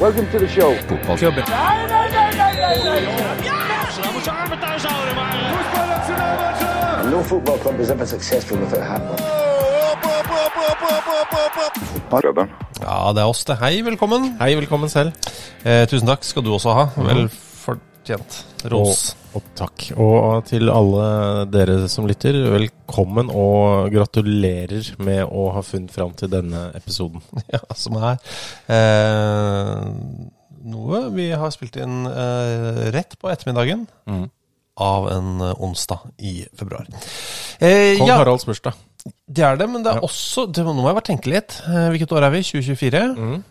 Welcome to the show. Fotballklubben. And no football club is ever successful without a hat Klubben. Ja, det er oss, det. Hei, velkommen. Hei, velkommen selv. Eh, tusen takk skal du også ha. Vel fortjent. Ros. Og, og takk. Og til alle dere som lytter, velkommen og gratulerer med å ha funnet fram til denne episoden. Ja, som er eh, noe vi har spilt inn eh, rett på ettermiddagen av en eh, onsdag i februar. Eh, Kong ja, Haralds bursdag. det er det, men det er Ja. også det, Nå må jeg bare tenke litt. Eh, hvilket år er vi? 2024? Mm.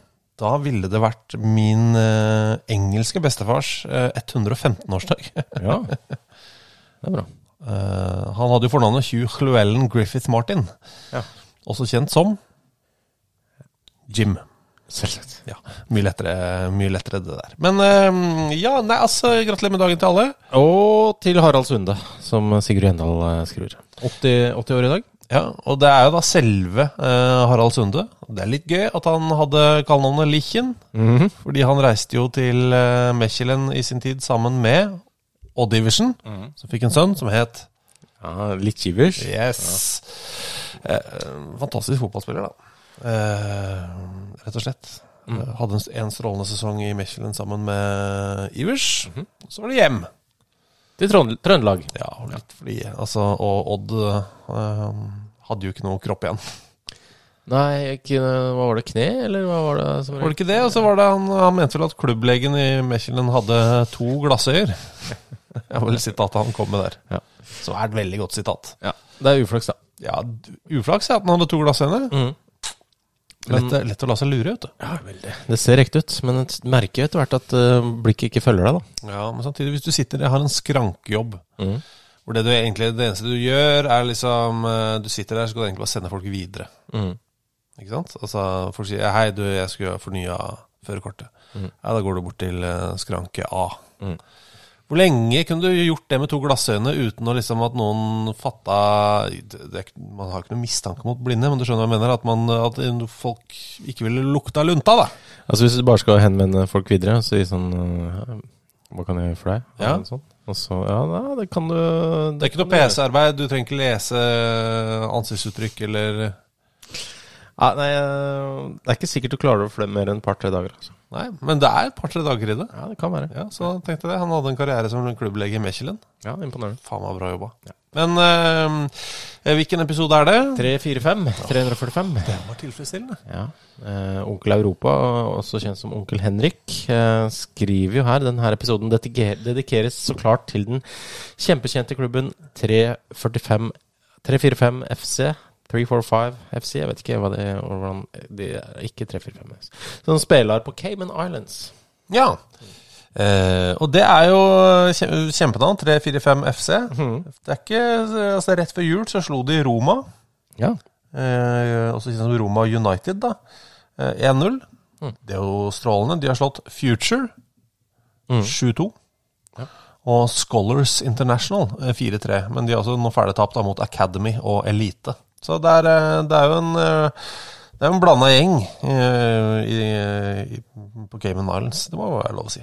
Da ville det vært min eh, engelske bestefars eh, 115-årsdag. Ja, det er bra. Eh, han hadde jo fornavnet Hugh Llewellyn Griffith Martin. Ja. Også kjent som Jim. Selvsagt. Ja, mye lettere, mye lettere det der. Men eh, ja, nei, altså, gratulerer med dagen til alle. Og til Harald Sunde, som Sigurd Gjendal eh, skriver. 80, 80 år i dag. Ja, Og det er jo da selve eh, Harald Sunde. Det er litt gøy at han hadde kallenavnet Lichen. Mhm. Fordi han reiste jo til uh, Mechelen i sin tid sammen med Odd Iversen, som fikk en sønn som het Ja, litt kivers. Yes. Eh, fantastisk fotballspiller, da. Eh, rett og slett. Mm. hadde en, en strålende sesong i Mechelen sammen med Ivers. Så var det hjem. Til Trøndelag. Ja, litt fordi altså, Og Odd eh, hadde jo ikke noe kropp igjen. Nei, ikke, hva var det? Kne, eller hva var det? Som Var det ikke det? Og så var det han, han mente vel at klubblegen i Mechelen hadde to glassøyer. Det var vel sitatet han kom med der. Ja. Så er det et veldig godt sitat. Ja, det er uflaks, da. Ja, uflaks er at han hadde to glassøyne. Mm. Lett, lett å la seg lure, vet du. Ja, veldig. Det ser ekte ut, men merker etter hvert at eh, blikket ikke følger deg, da. Ja, Men samtidig, hvis du sitter der, har en skrankejobb, mm. hvor det, du egentlig, det eneste du gjør, er liksom eh, Du sitter der, så skal du egentlig bare sende folk videre. Mhm. Ikke sant? Altså, folk sier 'hei, du, jeg skulle fornya førerkortet'. Ja, da går du bort til eh, skranke A. Mm. Hvor lenge kunne du gjort det med to glassøyne uten å liksom at noen fatta det, det, Man har ikke noe mistanke mot blinde, men du skjønner hva jeg mener? At, man, at folk ikke ville lukta lunta, da. Altså Hvis du bare skal henvende folk videre, så si sånn Hva kan jeg gjøre for deg? Ja. Sånn. Og så, ja, nei, det kan du Det er ikke noe PC-arbeid, du trenger ikke lese ansiktsuttrykk eller Ja, nei, eh, det er ikke sikkert du klarer å fly mer enn et par-tre dager. Altså. Nei, men det er et par-tre dager i det. Ja, det kan være. Ja, så tenkte jeg det. Han hadde en karriere som klubblege i Mechelen. Ja, Imponerende. Faen meg bra jobba. Men eh, hvilken episode er det? 345. 345. Det var tilfredsstillende. Ja. Eh, Onkel Europa, også kjent som Onkel Henrik, eh, skriver jo her denne episoden dedikeres så klart til den kjempekjente klubben 345 345 FC. 345 FC, jeg vet ikke hva det er. Hvordan, det er ikke 345 FC. Som spiller på Cayman Islands. Ja. Eh, og det er jo kjem- kjempenavn. 345 FC. Det er ikke altså Rett før jul så slo de Roma. Ja. Eh, også kjent som Roma United, da. Eh, 1-0. Det er jo strålende. De har slått Future 7-2. Og Scholars International eh, 4-3. Men de er også nå ferdig tapt mot Academy og Elite. Så det er, eh, det er jo en eh, det er en blanda gjeng eh, i, i, på Cayman Islands. Det må være lov å si.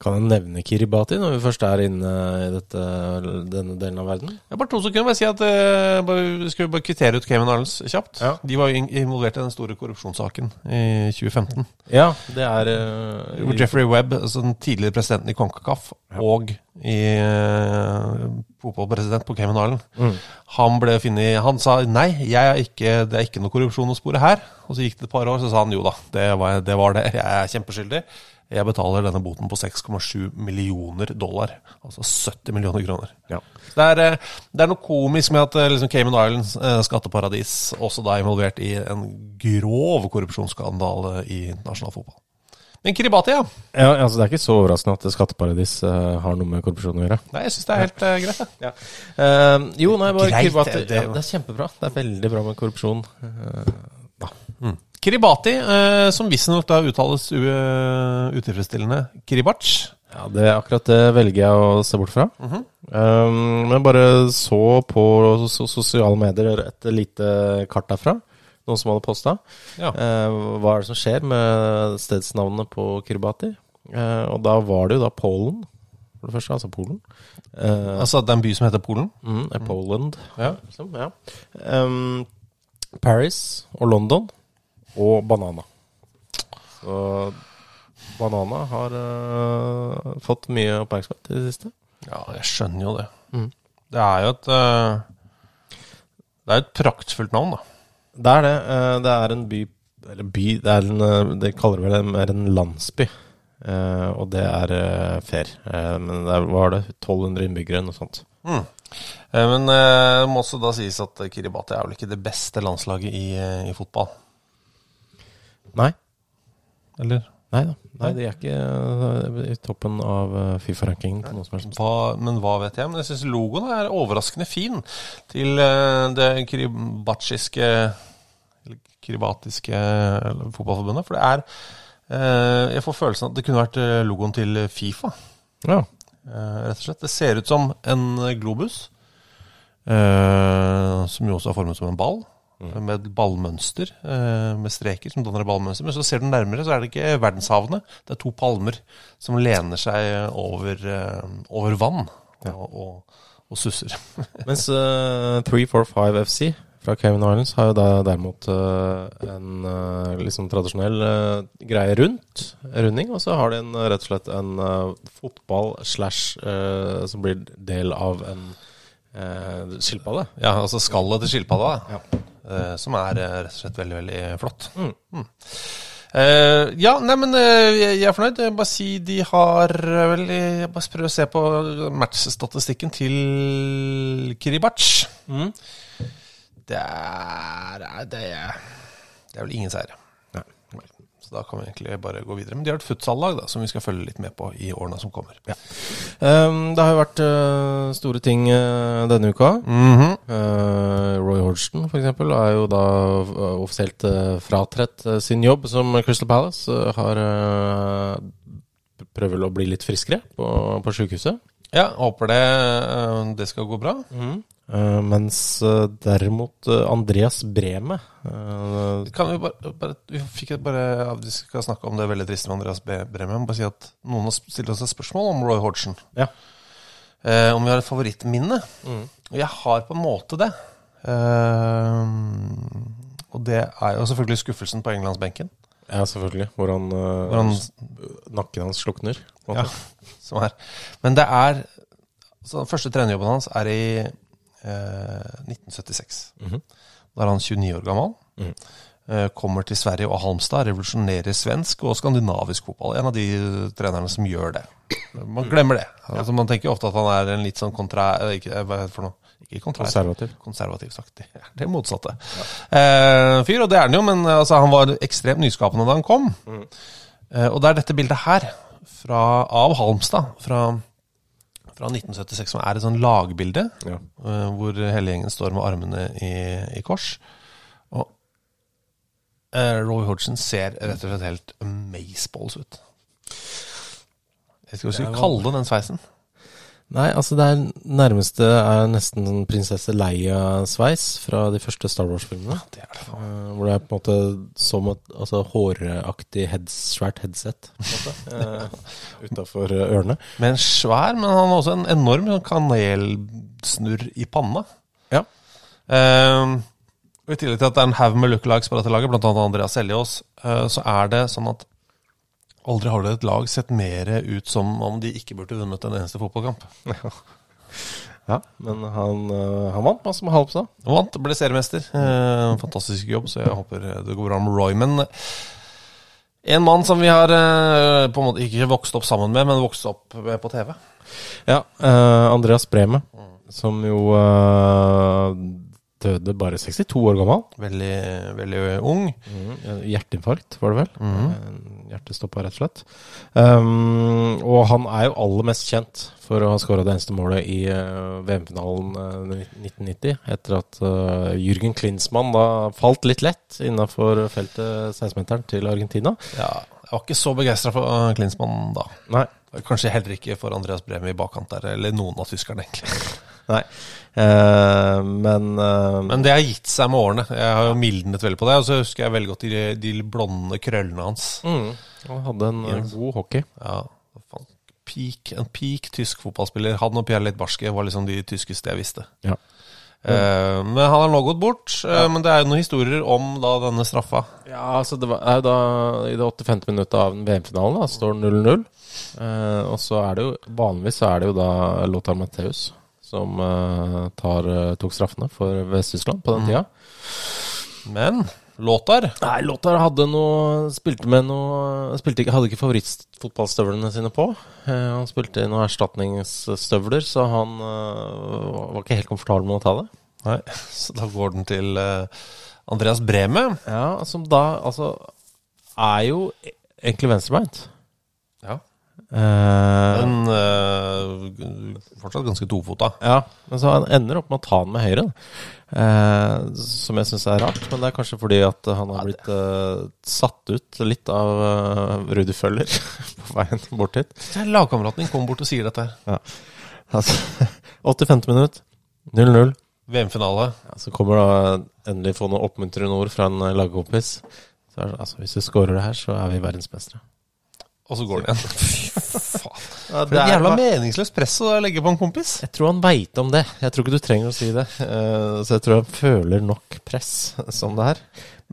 Kan jeg nevne Kiribati når vi først er inne i dette, denne delen av verden? Jeg bare to sekunder bare si at uh, bare, Skal vi bare kvittere ut Cayman Islands kjapt? Ja. De var jo involvert i den store korrupsjonssaken i 2015. Ja, det er uh, Jeffrey Webb, altså den tidligere presidenten i CONCACAF, og i uh, fotballpresident på Cayman Island, Mm. han ble funnet Han sa nei, jeg er ikke, det er ikke noe korrupsjon å spore her. Og så gikk det et par år, så sa han jo da, det var det. Var det. Jeg er kjempeskyldig. Jeg betaler denne boten på 6,7 millioner dollar. Altså 70 millioner kroner. Ja. Det er, eh, det er noe komisk med at eh, liksom Cayman Islands, eh, skatteparadis, også da er involvert i en grov korrupsjonsskandale i internasjonal fotball. Men Kiribati, ja. Ja, altså Det er ikke så overraskende at skatteparadis uh, har noe med korrupsjon å gjøre. Nei, jeg syns det er helt uh, greit, det. uh, jo, nei, bare Kiribati det- det- ja, Det er kjempebra. Det er veldig bra med korrupsjon. Eh, Kiribati, eh, som visstnok da uttales eh, utilfredsstillende Kiribac. ja, det Akkurat det velger jeg å se bort fra. Eh, men jeg bare så på sosiale medier et lite kart derfra. Noen som hadde posta. Ja. Uh, hva er det som skjer med stedsnavnene på Kiribati? Uh, og da var det jo da Polen, for det første. Altså Polen. Uh, Altså, det er en by som heter Polen. Mm, er Mm. Ja. Liksom, ja. Um, Paris og London og Banana. Så Banana har uh, fått mye oppmerksomhet i det siste. Ja, jeg skjønner jo det. Mm. Det er jo et uh, Det er et praktfullt navn, da. Det er det. uh, det er en by Eller by Det er en Det kaller vel det mer en landsby. Og det er fair. Men der var det 1200 innbyggere, noe sånt. Mm. Men det må også da sies at Kiribati er vel ikke det beste landslaget i, i fotball. Nei. Eller? Nei da. Nei, de er ikke uh, i toppen av uh, Fifa-rankingen på noe som helst. Hva, men hva vet jeg? Men jeg syns logoen er overraskende fin til eh, det kribatsjiske Eller kiribatiske eh, fotballforbundet. For det er eh, Jeg får følelsen at det kunne vært eh, logoen til Fifa. Ja. eh, rett og slett. Det ser ut som en globus, eh, som jo også er formet som en ball. Med ballmønster, eh, med streker som danner ballmønster. Men så ser du nærmere, så er det ikke verdenshavene. Det er to palmer som lener seg over, eh, over vann og, og, og susser. Mens uh, 345 FC fra Cayman Islands har jo da derimot uh, en uh, liksom tradisjonell uh, greie rundt, runding, og så har de en, rett og slett en fotball slash som blir del av en skilpadde. Ja, altså skallet til skilpadda, Ja. Eh, som er eh, rett og slett veldig, veldig flott. Mm. Mm. Uh, ja, nei, men eh, jeg er fornøyd. Jeg bare si de har vel Jeg bare prøver å se på matchstatistikken til Kiribac. Mm. Det er det er, det er vel ingen seire. Så da kan vi egentlig bare gå videre. Men de har et futsallag som vi skal følge litt med på i årene som kommer. Um, det har jo vært uh, store ting uh, denne uka. Mm -hmm. uh, Roy Hodgson eksempel er jo da offisielt fratrett eh, sin jobb som Crystal Palace. har prøver vel å bli litt friskere på, på sykehuset. Ja, håper det, det skal gå bra. Eh, mens uh, derimot uh, Andreas Breme Kan vi bare, bare Vi fikk bare Vi skal snakke om det veldig triste med Andreas Be- Bremen. Bare si at noen har stilt oss et spørsmål om Roy Hodgson. Ja. Om vi har et favorittminne. Mm. Og jeg har på en måte det. Og det er jo selvfølgelig skuffelsen på englandsbenken. Ja, selvfølgelig. Hvor han, Hvor han- nakken hans slukner. Ja, som er. Men det er så Den første trenerjobben hans er i eh, 1976. -hmm. Da er han 29 år gammel. Mm. Eh, kommer til Sverige og Halmstad, revolusjonerer svensk og skandinavisk fotball. En av de trenerne som gjør det. Man glemmer det. Altså, man tenker ofte at han er en litt sånn kontra... eh, Ikke, eh, hva heter det for noe? Ikke kontrær. Konservativ. Konservativ sagt. Det er det motsatte. Eh, fyr, og det er han jo, men eh, altså, han var ekstremt nyskapende da han kom. Eh, og det er dette bildet her, fra, av Halmstad, fra, fra 1976, som er et sånn lagbilde, Ja. eh, hvor hele gjengen står med armene i, i kors. Og uh, Roy Hodgson ser rett og slett helt amazeballs ut. Jeg skal ikke kalle Det kalle den sveisen. Nei, altså det er nærmeste er nesten sånn prinsesse Leia-sveis fra de første Star Wars-filmene. Det er det. Uh, hvor det er på en måte som et altså, håraktig heads, svært headset på en måte, uh, utafor ørene. Men svær, men han har også en enorm sånn kanelsnurr i panna. Ja. Uh, og I tillegg til at det er en haug med lookalikes på dette laget, bl.a. Andreas Seljås, uh, så er det sånn at aldri har det et lag sett mer ut som om de ikke burde vunnet en eneste fotballkamp. Ja, men han, eh, han vant masse med Halmstad. Han vant, ble seriemester. Eh, fantastisk jobb, så jeg håper det går bra med Roy. Men en mann som vi har eh, på en måte ikke vokst opp sammen med, men vokst opp med på TV. Ja, eh, Andreas Breme, som jo eh, døde bare 62 år gammel. Veldig, veldig ung. Mm, hjerteinfarkt, var det vel. Mm. Hjertestoppa, rett og slett. Um, og han er jo aller mest kjent for å ha skåra det eneste målet i uh, VM-finalen uh, 1990, etter at uh, Jürgen Klinsmann da falt litt lett innafor feltet 16-meteren til Argentina. Ja, jeg var ikke så begeistra for Klinsmann da. Nei. Kanskje heller ikke for Andreas Bremi i bakkant der, eller noen av tyskerne, egentlig. Nei. Uh, men uh, Men det har gitt seg med årene. Jeg har jo mildnet veldig på det. Og så husker jeg veldig godt de, de blonde krøllene hans. mm, han hadde en eh, god hockey. Ja, faen. Peak, en peak tysk fotballspiller. Han og Pierre Leitbarske var liksom de tyskeste jeg visste. Ja. Eh, men han har nå gått bort. Ja. men det er jo noen historier om da denne straffa. Ja, altså det var, er jo da I det 85. minuttet av VM-finalen da, står 0-0. Eh, og så er det jo vanligvis så er det jo da Lothar Matheus som eh, tar, eh, tok straffene for Vest-Tyskland på den tida. Men Lothar Nei, Lothar hadde noe Spilte med noe Spilte ikke, Hadde ikke favorittfotballstøvlene sine på. Eh, han spilte i noen erstatningsstøvler, så han eh, var ikke helt komfortabel med å ta det. Nei, så da går den til eh, Andreas Breme. Ja, Som da altså er jo e- egentlig venstrebeint. Ja. Eh, Men uh, fortsatt ganske tofota. Ja, men så han ender opp med å ta den med høyre. Uh, som jeg syns er rart, men det er kanskje fordi at han har blitt uh, satt ut litt av uh, Rudi Føller på veien bort hit. Lagkameraten din kommer bort og sier dette. her. Altså, 85. minutt, 0-0. VM-finale. Ja, så kommer da endelig få noen oppmuntrende ord fra en lagkompis. Så altså, hvis du scorer det her, så er vi verdensmestere. Og så går det igjen. Fy faen. Ja, er et jævla meningsløst press å legge på en kompis. Jeg tror han veit om det. Jeg tror ikke du trenger å si det. Eh, så jeg tror han føler nok press som det her.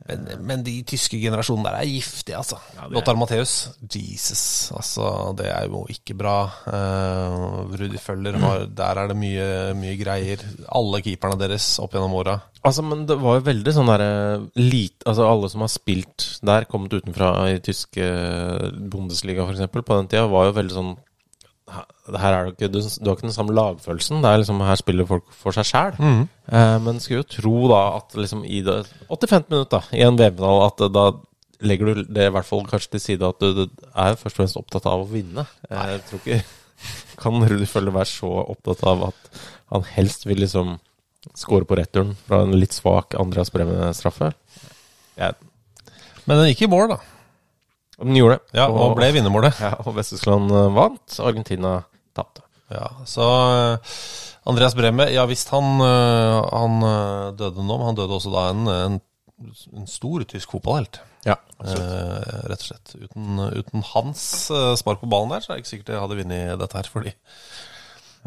Men, men de tyske generasjonene der er giftige, altså. Lothar Matheus, Jesus. Altså, det er jo ikke bra. Uh, Rudi Føller, har, der er det mye, mye greier. Alle keeperne deres opp gjennom åra. Altså, men det var jo veldig sånn derre lite Altså, alle som har spilt der, kommet utenfra i tyske Bundesliga f.eks., på den tida, var jo veldig sånn her er det ikke, du, du har ikke den samme lagfølelsen. Det er liksom, Her spiller folk for seg sjæl. Eh, men skulle jo tro da at liksom i det 85 minutter i en VM-finale at da legger du det i hvert fall kanskje til side at du, du er først og fremst opptatt av å vinne. Eh, Jeg tror ikke Kan Rudi Følle være så opptatt av at han helst vil liksom skåre på returen fra en litt svak Andreas Bremme-straffe? Men den gikk i mål, da. Den gjorde det. Ja, og ble vinnermålet. Ja, og Vest-Tyskland eh, vant. Argentina tapte. Ja, så eh, Andreas Bremme, ja visst han, eh, han døde nå, men han døde også da en, en, en stor tysk fotballhelt. Ja. Eh, rett og slett. Uten, uten hans spark på ballen der, så er det ikke sikkert jeg hadde vunnet dette her. Fordi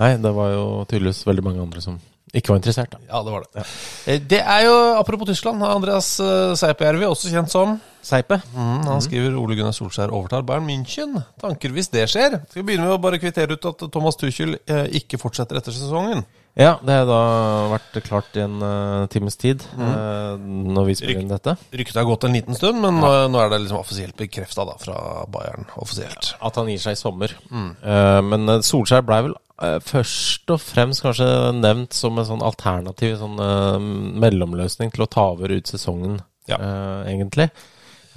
Nei, det var jo tydeligvis veldig mange andre som ikke var interessert. da. Ja, det var det. Ja. Det er jo, apropos Tyskland, Andreas eh, Seipejärvi, også kjent som Seipe. mm, Han skriver Ole Gunnar Solskjær overtar Bayern München. Tanker hvis det skjer? Skal vi begynne med å bare kvittere ut at Thomas Tuchel eh, ikke fortsetter etter sesongen? Ja, det har da vært klart i en uh, times tid eh, når vi spiller inn dette. Ryktet har gått en liten stund, men nå, nå er det liksom offisielt bekrefta fra Bayern. offisielt. At han gir seg i sommer. Eh, men eh, Solskjær blei vel eh, først og fremst kanskje nevnt som en sånn alternativ sånn eh, mellomløsning til å ta over ut sesongen, Ja. eh, egentlig.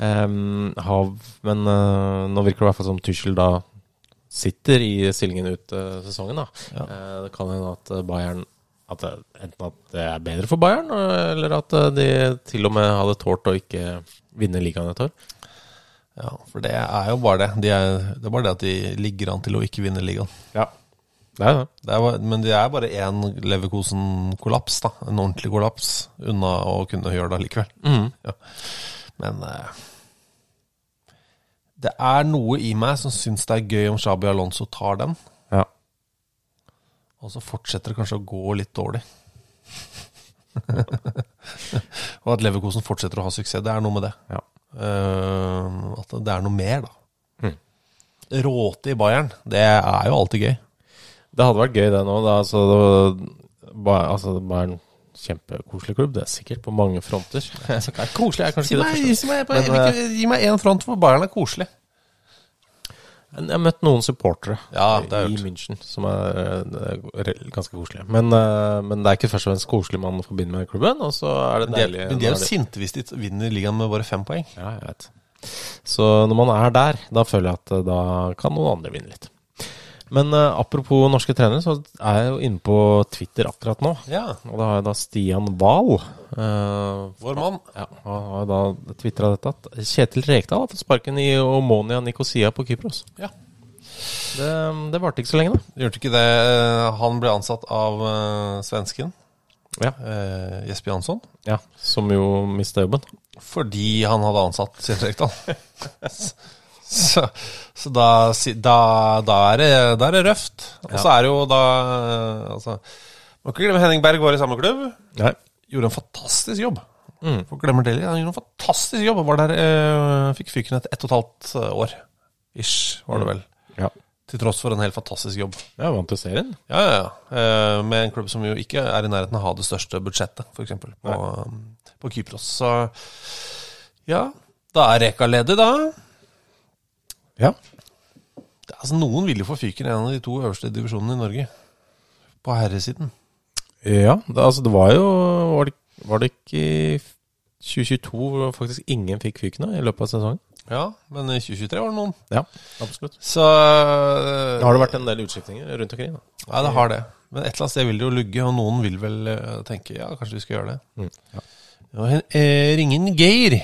Um, hav, men eh, nå virker det i hvert fall som Tussel da sitter i stillingen ut eh, sesongen. da. Ja. Eh, det kan hende at eh, Bayern at det, Enten at det er bedre for Bayern, eller at de til og med hadde tålt å ikke vinne ligaen et år. Ja, For det er jo bare det. De er, det er bare det at de ligger an til å ikke vinne ligaen. Ja. Det er det. Det er, men det er bare én Leverkosen-kollaps, da. En ordentlig kollaps unna å kunne gjøre det likevel. Ja. Men eh, det er noe i meg som syns det er gøy om Shabi Alonso tar den, Ja. og så fortsetter det kanskje å gå litt dårlig. og at Leverkosen fortsetter å ha suksess. Det er noe med det. Ja. Uh, at det er noe mer, da. Råte i Bayern, det er jo alltid gøy. Det hadde vært gøy, det nå. Da, altså, det var- altså, en kjempekoselig klubb, det er sikkert, på mange fronter. Koselig er kanskje Gi ikke det meg, første. gi meg, Men, ikke- gi meg én front, for Bayern er koselig. Jeg har møtt noen supportere Ja, det i. München som er er ganske koselige. Men, eh, men det er ikke først og fremst koselig man forbinder med klubben. Og så er det Men de, deilig men de er jo sinte hvis de vinner ligaen med bare fem poeng. Ja, jeg vet. Så når man er der, da føler jeg at eh, da kan noen andre vinne litt. Men uh, apropos norske trenere, så er jeg jo inne på Twitter akkurat nå. Ja, Og da har jeg da Stian Wahl. Uh, Vår mann. ja, han har da tvitra dette at Kjetil Rekdal har fått sparken i Omonia Nikosia på Kypros. Ja. Det, det varte ikke så lenge, da. Gjorde ikke det Han ble ansatt av uh, svensken Ja. Uh, Jesper Jansson Ja, Som jo mista jobben. fordi han hadde ansatt Kjetil Rekdal. så så da, da, da, er det, da er det røft. Og så er det jo da eh, altså, Må ikke glemme Henning Berg var i samme klubb. Nei. Gjorde en fantastisk jobb. For glemmer det litt. Han gjorde en fantastisk jobb. Var der, øh, fikk fyken etter ett og et halvt eh, år. Ish, var det vel. Ja. Til tross for en helt fantastisk jobb. Er vant til serien. Ja, ja, ja. Med en klubb som jo ikke er i nærheten av å ha det største budsjettet, f.eks. På, på Kypros. Så ja, da er Reka ledig, da. Ja. Det, altså, noen vil jo få fyken i en av de to øverste divisjonene i Norge. På herresiden. Ja, det, altså det var jo Var det, var det ikke i 2022 hvor faktisk ingen fikk fyken i løpet av sesongen? Ja, men i 2023 var det noen. Ja, absolutt. Så eh, har det vært en del utskiftninger rundt omkring. da. Ja, det har det. Men et eller annet sted vil det jo lugge, og noen vil vel eh, tenke ja, kanskje vi skal gjøre det. Mm, ja. Ja, hen- eh, inn Geir.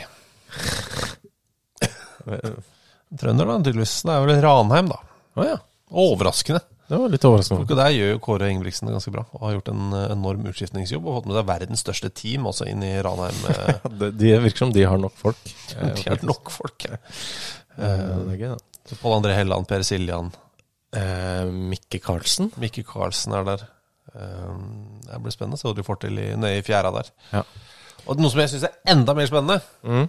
Trønder, da, tydeligvis. Det er vel Ranheim, da. Å ja. Overraskende. Det var litt overraskende. Og der gjør jo Kåre Ingebrigtsen ganske bra. Og har gjort en enorm utskiftningsjobb og fått med seg verdens største team også inn i Ranheim. eh. Det, de virker som de har nok folk. De har nok folk. ja. Det er gøy, da. Så Pål André Helland, Per Siljan, Eh, Mikke Karlsen. Mikke Karlsen er der. Eh, Det blir spennende å se hva de får til i, nede i fjæra der. Ja. Og noe som jeg syns er enda mer spennende Mm.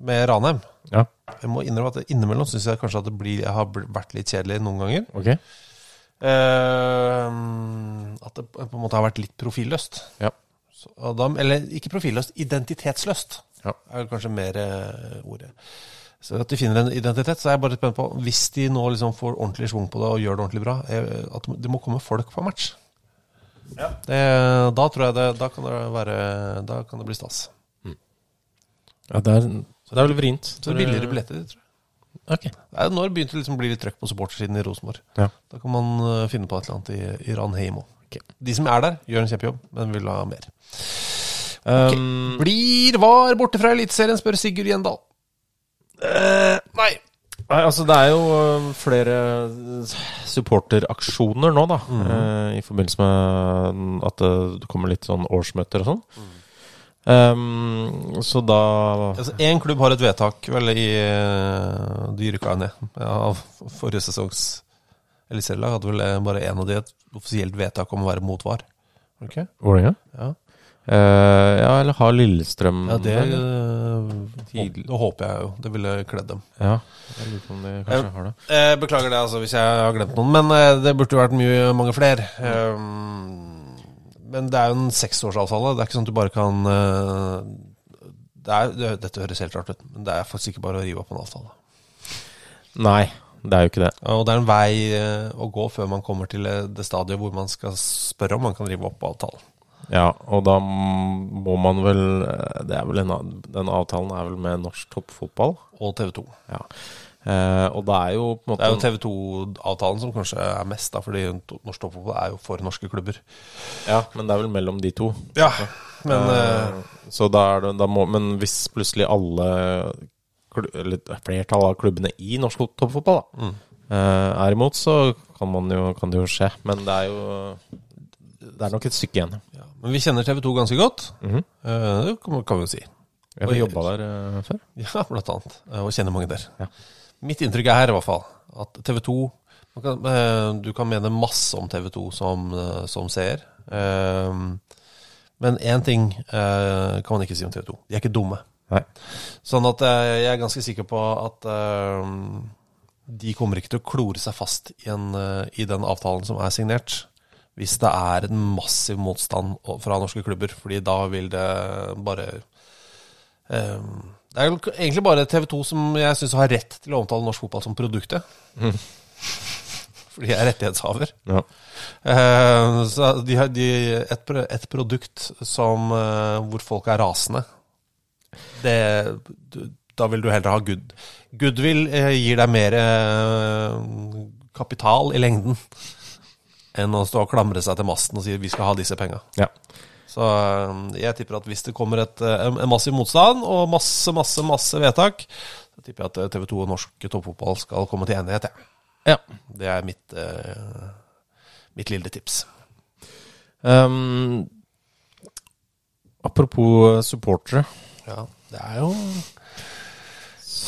Med Ranheim Ja, Jeg må innrømme at det innimellom syns jeg kanskje at det blir, jeg har vært litt kjedelig noen ganger. ok. Eh, at det på en måte har vært litt profilløst. Ja. Så, Adam, eller ikke profilløst, identitetsløst Ja. er kanskje mer eh, ordet. Så at de finner en identitet, så er jeg bare spent på Hvis de nå liksom får ordentlig schwung på det og gjør det ordentlig bra, er, at det må komme folk på match. Det, da tror jeg det Da kan det være Da kan det bli stas. ja det, er, det er vel vrient. Så billigere billetter, tror jeg. Okay. Det er nå det begynte liksom å bli litt trøkk på supportersiden i Rosenborg. Ja. Da kan man eh, finne på et eller annet i, i Ranheim òg. Okay. De som er der, gjør en kjempejobb, men vil ha mer. Um, Blir VAR borte fra Eliteserien, spør Sigurd Gjendal. Uh, nei. Nei, altså Det er jo øh, flere supporteraksjoner nå, da. eh, I forbindelse med at det kommer litt sånn årsmøter og sånn. Um, så da Altså, Én klubb har et vedtak, vel, i uh, De rykka ned ja, forrige sesongs eliteserielag. Hadde vel eh, bare én av de et offisielt vedtak om å være mot VAR. Ok? Vålerenga? Ja. Uh, ja, eller har Lillestrøm ja, det eh, Det håper jeg jo. Det ville kledd dem. Ja, jeg lurer på om de kanskje har det. Eh, beklager det altså hvis jeg har glemt noen, men eh, det burde jo vært mye, mange flere. Eh, men det er jo en seksårsavtale. Det er ikke sånn at du bare kan eh, det er, det, Dette høres helt rart ut, men det er faktisk ikke bare å rive opp en avtale. Nei, det er jo ikke det. Og det er en vei eh, å gå før man kommer til eh, det stadiet hvor man skal spørre om man kan rive opp avtalen. Ja, og da må man vel Det vel en, Den avtalen er vel med norsk toppfotball? Og TV 2. Ja. Eh, og det er jo på en Det er jo TV 2-avtalen som kanskje er mest, da, fordi norsk toppfotball er jo for norske klubber. Ja, men det er vel mellom de to. Ja, men eh, Eh, så da er det da må, Men hvis plutselig alle flertallet av klubbene i norsk toppfotball da, Mm. eh, er imot, så kan, man jo, kan det jo skje. Men det er jo Det er nok et stykke igjen. Ja, men vi kjenner TV 2 ganske godt. Mhm. Eh, det kan, vi jo si. Jeg har jobba der før. Ja, blant annet. Og kjenner mange der. Ja. Mitt inntrykk er her i hvert fall at TV 2 man kan, eh, Du kan mene masse om TV 2 som, eh, som seer. Eh, Men én ting eh, kan man ikke si om TV 2. De er ikke dumme. Nei. Sånn at jeg er ganske sikker på at eh, de kommer ikke til å klore seg fast i, en, i den avtalen som er signert. Hvis det er en massiv motstand fra norske klubber. Fordi da vil det bare eh, Det er jo egentlig bare TV 2 som jeg syns har rett til å omtale norsk fotball som produktet. Fordi jeg er rettighetshaver. Ja. Eh, så de har de, et, et produkt som, eh, hvor folk er rasende, det, da vil du heller ha good. Goodwill eh, gir deg mer eh, kapital i lengden enn å stå og klamre seg til masten og si vi skal ha disse penga. Ja. Så eh, jeg tipper at hvis det kommer et, eh, en massiv motstand og masse, masse, masse vedtak, så tipper jeg at TV 2 og norsk toppfotball skal komme til enighet. Ja. ja. Det er mitt, eh, mitt lille tips. Um, apropos supportere. Ja, det er jo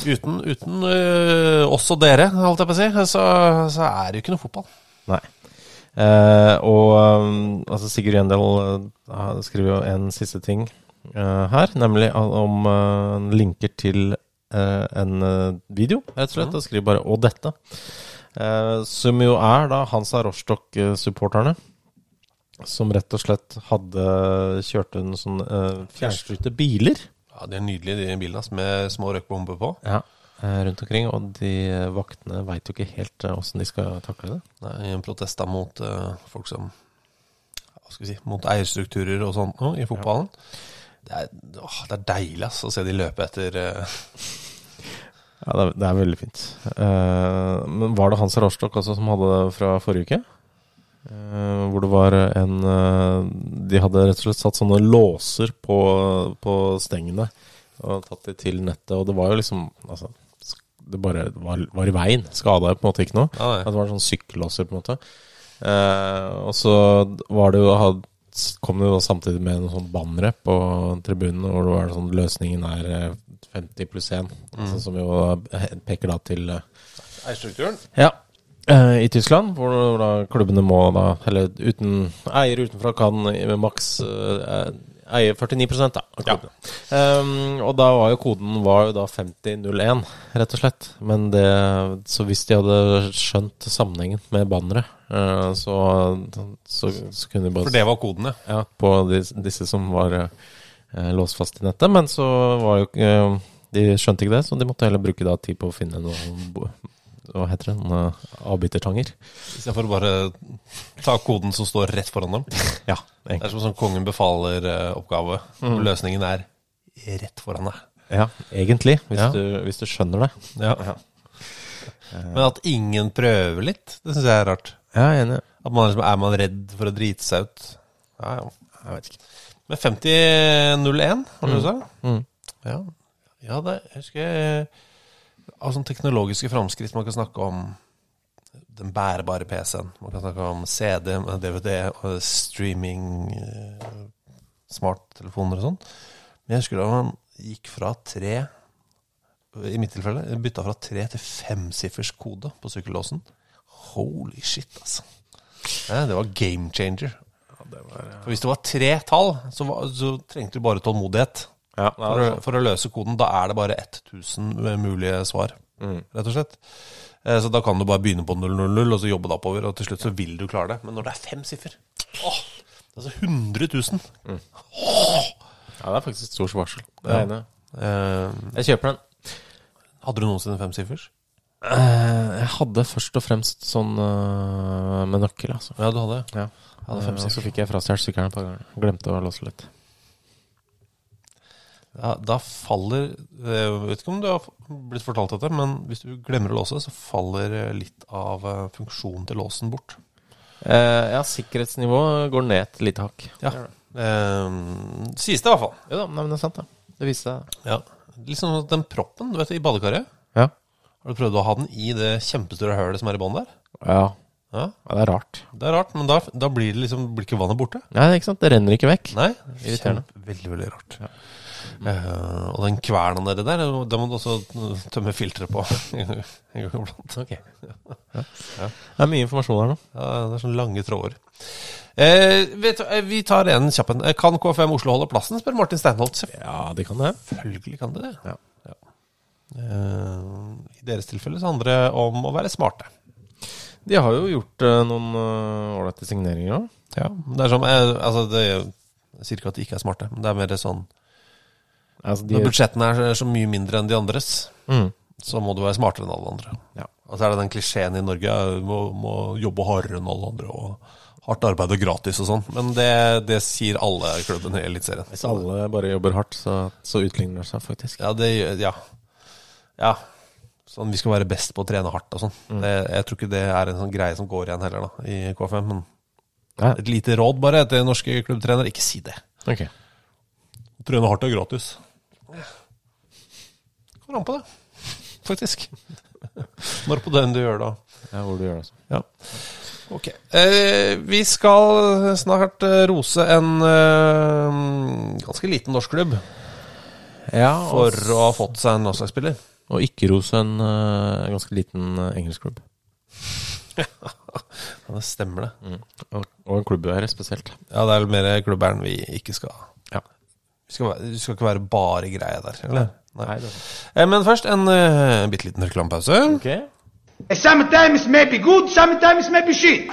Uten, uten øh, oss og dere, holdt jeg på å si, så, så er det jo ikke noe fotball. Nei. Eh, og um, altså Sigurd Gjendal uh, skriver jo en siste ting eh, her, nemlig om uh, linker til eh, en eh, video, rett og slett. Og skriver bare 'og dette'. Eh, som jo er da Hansa Rostock-supporterne. Som rett og slett hadde kjørt en sånn uh, fjernstyrte biler. Ja, De er nydelige, de bilene med små røykbomber på. Ja, eh, rundt omkring. Og de eh, vaktene veit jo ikke helt eh, åssen de skal takle det. Nei, da mot øh, folk som Hva skal vi si Mot eierstrukturer og sånt nå i fotballen. Det, er, åh, det er deilig ass, å se de løpe etter Ja, det er, det er veldig fint. Uh, men var det Hans Rostock også som hadde det fra forrige uke? Uh, hvor det var en uh, De hadde rett og slett satt sånne låser på, på stengene og tatt de til nettet, og det var jo liksom Altså, det bare var, var i veien. Skada på en måte ikke noe. At det var sånn sykkellåser, på en måte. Eh, og så var det jo had- kom det jo samtidig med noen sånn bannere på tribunen, hvor det var sånn løsningen er eh, 50 pluss 1, altså, som jo peker da til eh, eierstrukturen. ja. eh, I Tyskland, hvor, hvor da klubbene må da Eller uten eier utenfra kan med maks eh, eie 49 da, Ja. Um, og da var jo koden var jo da 5001, rett og slett. Men det Så hvis de hadde skjønt sammenhengen med banneret, uh, så, så, så kunne de bare For det var kodene? ja. på de, disse som var uh, låst fast i nettet. Men så var jo eh, De skjønte ikke det, så de måtte heller bruke da tid på å finne noe Hva heter det? Avbitertanger. Istedenfor å bare ta koden som står rett foran dem. Ja, egentlig. Det er som sånn kongen befaler-oppgave. Mm. Løsningen er rett foran deg. ja egentlig, hvis, Ja. Du, hvis du skjønner det. Ja. ja. Men at ingen prøver litt, det syns jeg er rart. Ja, jeg er enig. At man liksom, Er man redd for å drite seg ut? Ja, ja. Jeg vet ikke. Men 50-01, var det du sa? Mm. Ja. ja, det husker jeg Av sånne teknologiske framskritt man kan snakke om den bærebare PC-en. Man kan snakke om CD, DVD, streaming, eh, smarttelefoner og sånn. Men jeg husker da man gikk fra tre I mitt tilfelle bytta fra tre til femsiffers kode på sykkellåsen. Holy shit, altså. Det var game changer. For hvis det var tre tall, så, var, så trengte du bare tålmodighet. Ja, For, å, for å løse koden. Da er det bare 1000 mulige svar, rett og slett. Eh, Så da kan du bare begynne på 000 og så jobbe deg oppover, og til slutt så vil du klare det. Men når det er fem siffer åh, altså 100 000. ja, det er faktisk et stort varsel. Jeg i. Eh, Jeg kjøper den. hadde du noensinne fem siffers? Eh, jeg hadde først og fremst sånn med nøkkel, altså. Ja, du hadde Ja. Jeg hadde fem og så fikk jeg frastjålet sykkelen et par ganger. Glemte å låse litt. Ja, da faller Jeg vet ikke om du har blitt fortalt dette, men hvis du glemmer å låse, så faller eh, litt av eh, funksjonen til låsen bort. Eh, ja, sikkerhetsnivået går ned et lite hakk. Ja. Eh, sies det i hvert fall. Jo da, nei, men det er sant, det. Det viste seg. Ja. Liksom den proppen du vet, i badekaret. Ja. Har du prøvd å ha den i det kjempestore hølet som er i bånn der? Ja. Ja, Ja, det er rart. Det er rart, men da, da blir det liksom blir ikke vannet borte. Nei, ikke sant? Det renner ikke vekk. Nei, Irriterende. kjempe- Veldig, veldig rart. Eh, og den kverna nedi der, det må du også tømme filteret på. en gang iblant. Ok. Ja. Det er mye informasjon her nå. Ja, det er sånne lange tråder. Eh, vet eh, vi tar en kjapp en. Eh, Kan KFM Oslo holde plassen, spør Martin Steinholt. Ja, det kan det. Selvfølgelig kan det det. Ja. Eh, I deres tilfelle så handler det om å være smarte. De har jo gjort eh, noen ålreite signeringer òg. Ja, det er som Altså, det sier ikke at de ikke er smarte, men det er mer sånn Altså, de, Når budsjettene er så mye mindre enn de andres, mm. så må du være smartere enn alle andre. Ja. Og så er det den klisjeen i Norge du må, må jobbe hardere enn alle andre. og Hardt arbeid og gratis og sånn. Men det, det sier alle klubbene i Eliteserien. Hvis alle bare jobber hardt, så, så utligner det seg faktisk. Ja, det Ja. ja. Sånn vi skal være best på å trene hardt og sånn. Mm. Jeg tror ikke det er en sånn greie som går igjen heller, da, i KFM. Men Ja. et lite råd bare til norske klubbtrenere, ikke si det. Okay. Trene hardt er gratis. Kommer an på det, faktisk. Når på den du gjør det. da. Ja, hvor du gjør det, altså. Ja. Ok. Eh, vi skal snart eh, rose en eh, ganske liten norsk klubb Ja, for å ha fått seg en landslagsspiller. Og ikke rose en eh, ganske liten uh, engelsk klubb. Ja, det stemmer det. Og, og en klubbeier spesielt. Ja, det er vel mer klubbeieren vi ikke skal Vi skal, skal ikke være bare greie der, eller? Nei, det Eh, Men først en uh, bitte liten reklamepause. Okay. Sometimes maybe good, sometimes maybe shit.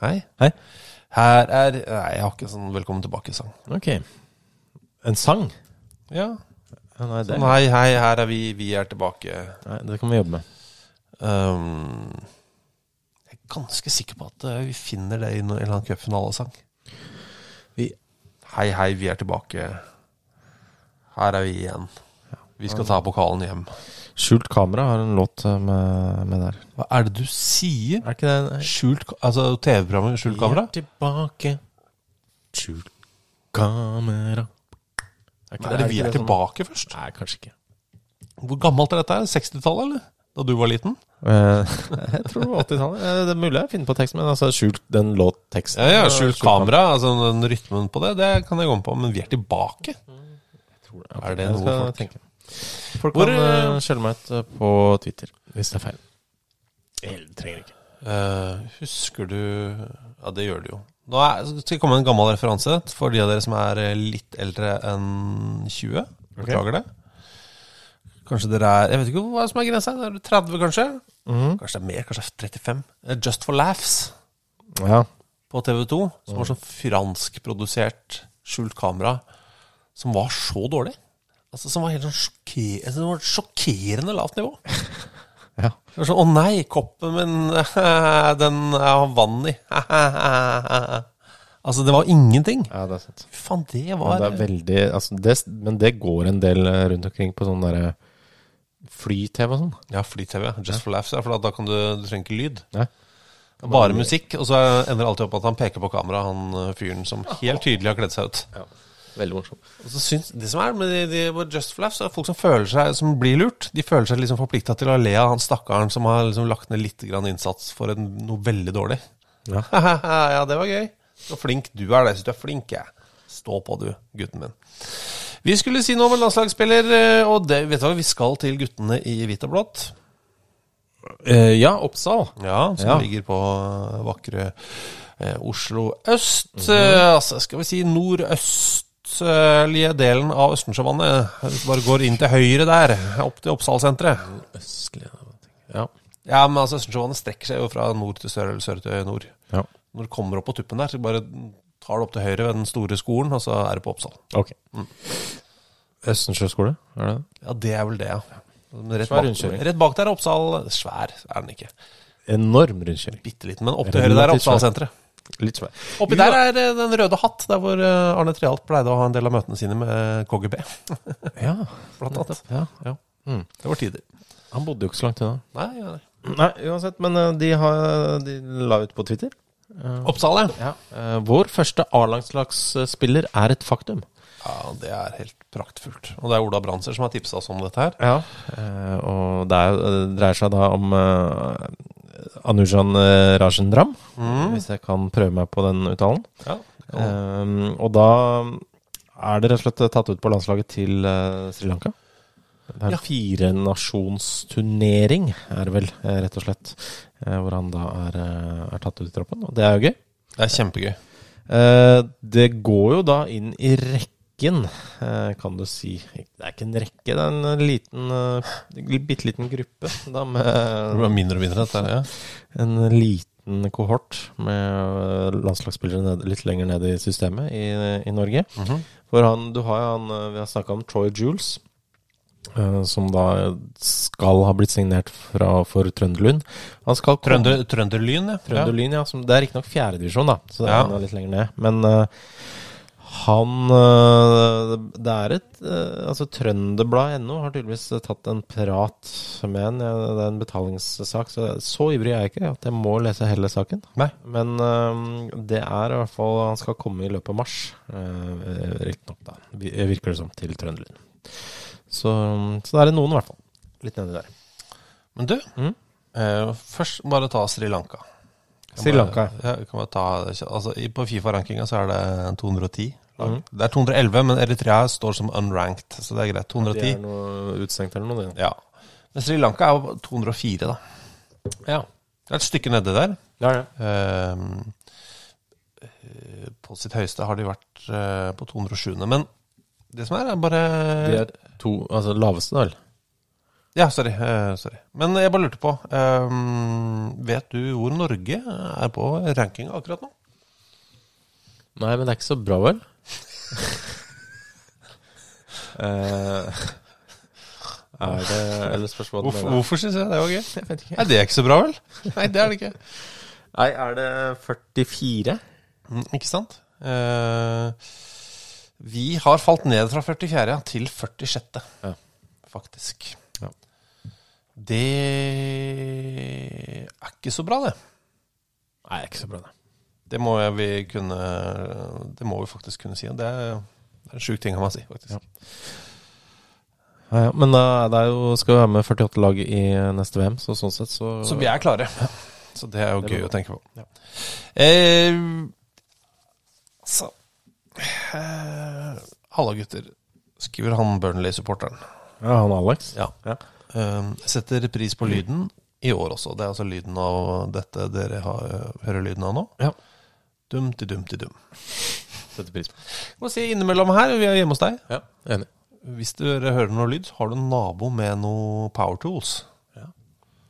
Hei. Hei. Her er Nei, jeg har ikke sånn velkommen tilbake-sang. Ok. En sang? Ja. Ja, nei, det, Sånn hei, hei, her er vi, vi er tilbake. nei, det kan vi jobbe med. Um, jeg er ganske sikker på at eh, vi finner det i noen- en eller annen cupfinalesang. Vi- Hei, hei, vi er tilbake. Her er vi igjen. Vi skal ta pokalen hjem. Skjult kamera har en låt eh, med, med der. Hva er det du sier? Er ikke det Skjult Altså TV-programmet Skjult kamera? Vi er tilbake. Skjult kamera. Er, ikke Er det vi er, er sånn- tilbake først? Nei, kanskje ikke. Hvor gammelt er dette? 60-tallet, eller? Da du var liten? Eh, jeg tror det var 80-tallet. Eh, Det er mulig jeg finner på teksten, men altså skjult den låtteksten. Ja, ja, skjult kamera. Altså den rytmen på det, det kan jeg gå med på. Men vi er tilbake. Ok, Er det jeg noe skal folk- tenke. Folk Hvor, kan uh, skjelle meg ut eh, på Twitter hvis det er feil. Eller trenger ikke. Uh, husker du Ja, det gjør du jo. Nå er, skal jeg komme med en gammel referanse for de av dere som er litt eldre enn 20. Beklager det. Kanskje dere er Jeg vet ikke hva som er grensa. Er det 30, kanskje? Kanskje det er mer? Kanskje 35? Eh, Just for Laughs Ja. på TV2, som var sånn franskprodusert skjult kamera, som var så dårlig. Altså, som var helt sånn sjokker, altså, det var et sjokkerende lavt nivå. Ja. Det var sånn Å nei, koppen min, den har vann i. altså, det var ingenting. Ja, det er sant. Faen, det Men var det er veldig altså det, Men det går en del eh, rundt omkring på sånn derre fly-TV og sånn. Ja, fly-TV. Just for laughs. Ja, for da, da kan du Du trenger ikke lyd. Nei. Bare musikk. Og så ender det alltid opp at han peker på kamera, han eh, fyren som helt tydelig har kledd seg ut. Ja. Veldig morsomt. Og det som er med de, de Just for laughs, er folk som føler seg Som blir lurt. De føler seg liksom forplikta til å le av han stakkaren som har liksom lagt ned litt grann innsats for en, noe veldig dårlig. Ja. ja, det var gøy. Så flink du er. det. Jeg syns du er flink, jeg. Stå på, du, gutten min. Vi skulle si noe om en landslagsspiller, eh, og det, vet du hva, vi skal til guttene i hvitt og blått. Eh, ja, Oppsal. Ja, som Ja. ligger på eh, vakre eh, Oslo øst. eh, altså, skal vi si nordøstlige delen av Østensjøvannet. Hvis du bare går inn til høyre der, opp til Oppsalsenteret. Østlig Ja. Ja, men altså Østensjøvannet strekker seg jo fra nord til sør, eller sør til nord. ja. Når du kommer opp på tuppen der, så bare tar du opp til høyre ved den store skolen, og så er du på Oppsal. Ok. Østensjø skole, er det det? Ja, det er vel det, ja. Rett Svær bak, rundkjøring. rett bak der er Oppsal Svær er den ikke. Enorm rundkjøring. Bitte liten, men opp til høyre der er. Oppsalsenteret. Litt svær. Oppi der er eh, Den røde hatt, der hvor eh, Arne Treholt pleide å ha en del av møtene sine med KGB. Ja, Blant annet. ja. Ja. Mm. Det var tider. Han bodde jo ikke så langt unna. Nei, ja. Nei, uansett. Men eh, de, har, de la ut på Twitter. Oppsal, ja. Eh, vår første A-landslagsspiller er et faktum. ja. Det er helt praktfullt. Og det er Ola Branser som har tipsa oss om dette her. Ja. eh, og det, er, det dreier seg da om Anujan Rajendram, Rajendram, hvis jeg kan prøve meg på den uttalen. Ja. Eh, og da er det rett og slett tatt ut på landslaget til uh, Sri Lanka. Det er en firenasjonsturnering, er det vel, eh, rett og slett. eh, hvor han da er, eh, er tatt ut i troppen. Og det er jo gøy. det er kjempegøy. Uh, det går jo da inn i rekken, eh, kan du si. Det er ikke en rekke, det er en liten, uh, bitte liten gruppe da, Det med blir mindre og mindre, dette her. Ja. en liten kohort med landslagsspillere ned, litt lenger ned i systemet i, i Norge. Mhm. For han, du har jo han eh, Vi har snakka om Troy Jules, eh, som da skal ha blitt signert fra, for Trønderlund. Han skal Trønder, Trønderlyn, ja. Trønderlyn, ja. Som, det er riktignok fjerdedivisjon, da, så det Ja. er litt lenger ned. Men eh, han eh, Det er et uh, Altså, Trønderbladet.no har tydeligvis tatt en prat med en. Det er en betalingssak, så så ivrig er jeg ikke at jeg må lese hele saken. Nei. Men eh, det er i hvert fall Han skal komme i løpet av mars, riktignok, da. Virker det som, til Trønderlyn. Så, så det er noen, i hvert fall. Litt nedi der. Men du, Mm. eh, først bare ta Sri Lanka. Sri bare- Lanka. Ja, kan bare ta, altså, På Fifa-rankinga så er det 210 lag. Mhm. Det er 211, men Eritrea står som unranked, så det er greit. 210. Det er noe utstengt eller noe, det. Ja. Men Sri Lanka er jo 204, da. Ja. Det er et stykke nedi der. Det er det. Eh, på sitt høyeste har de vært uh, på 207. Men det som er, er bare De er to, altså laveste, da? Ja, sorry. eh, sorry. Men jeg bare lurte på ehm, Vet du hvor Norge er på rankinga akkurat nå? Nei, men det er ikke så bra, vel? uh, er det Eller spørsmålet Hvorfor, mener. hvorfor syns jeg det var gøy? Jeg vet ikke. Nei, det er ikke så bra, vel? Nei, det er det ikke. Nei, er det 44? Mm, ikke sant? Uh, vi har falt ned fra 44. ja, til 46. Ja. Faktisk. Det er ikke så bra, det. Nei, det er ikke så bra, det. Det må vi kunne Det må vi faktisk kunne si. Det er, det er en sjuk ting å si, faktisk. Ja. Ja, ja. Men da det jo, skal vi være med 48 lag i neste VM, så sånn sett så Så vi er klare. Så det er jo Det gøy å tenke på. Ja. Eh, så eh, Halla, gutter. Skriver han Burnley-supporteren. Ja, han Alex? Ja. Ja. Eh, setter pris på lyden i år også. Det er altså lyden av dette dere har, hører lyden av nå. Ja. Dumti-dumti-dum. Setter pris på. Må si innimellom her, vi er hjemme hos deg. Ja, enig. Hvis dere hører noe lyd, har du en nabo med noe power tools.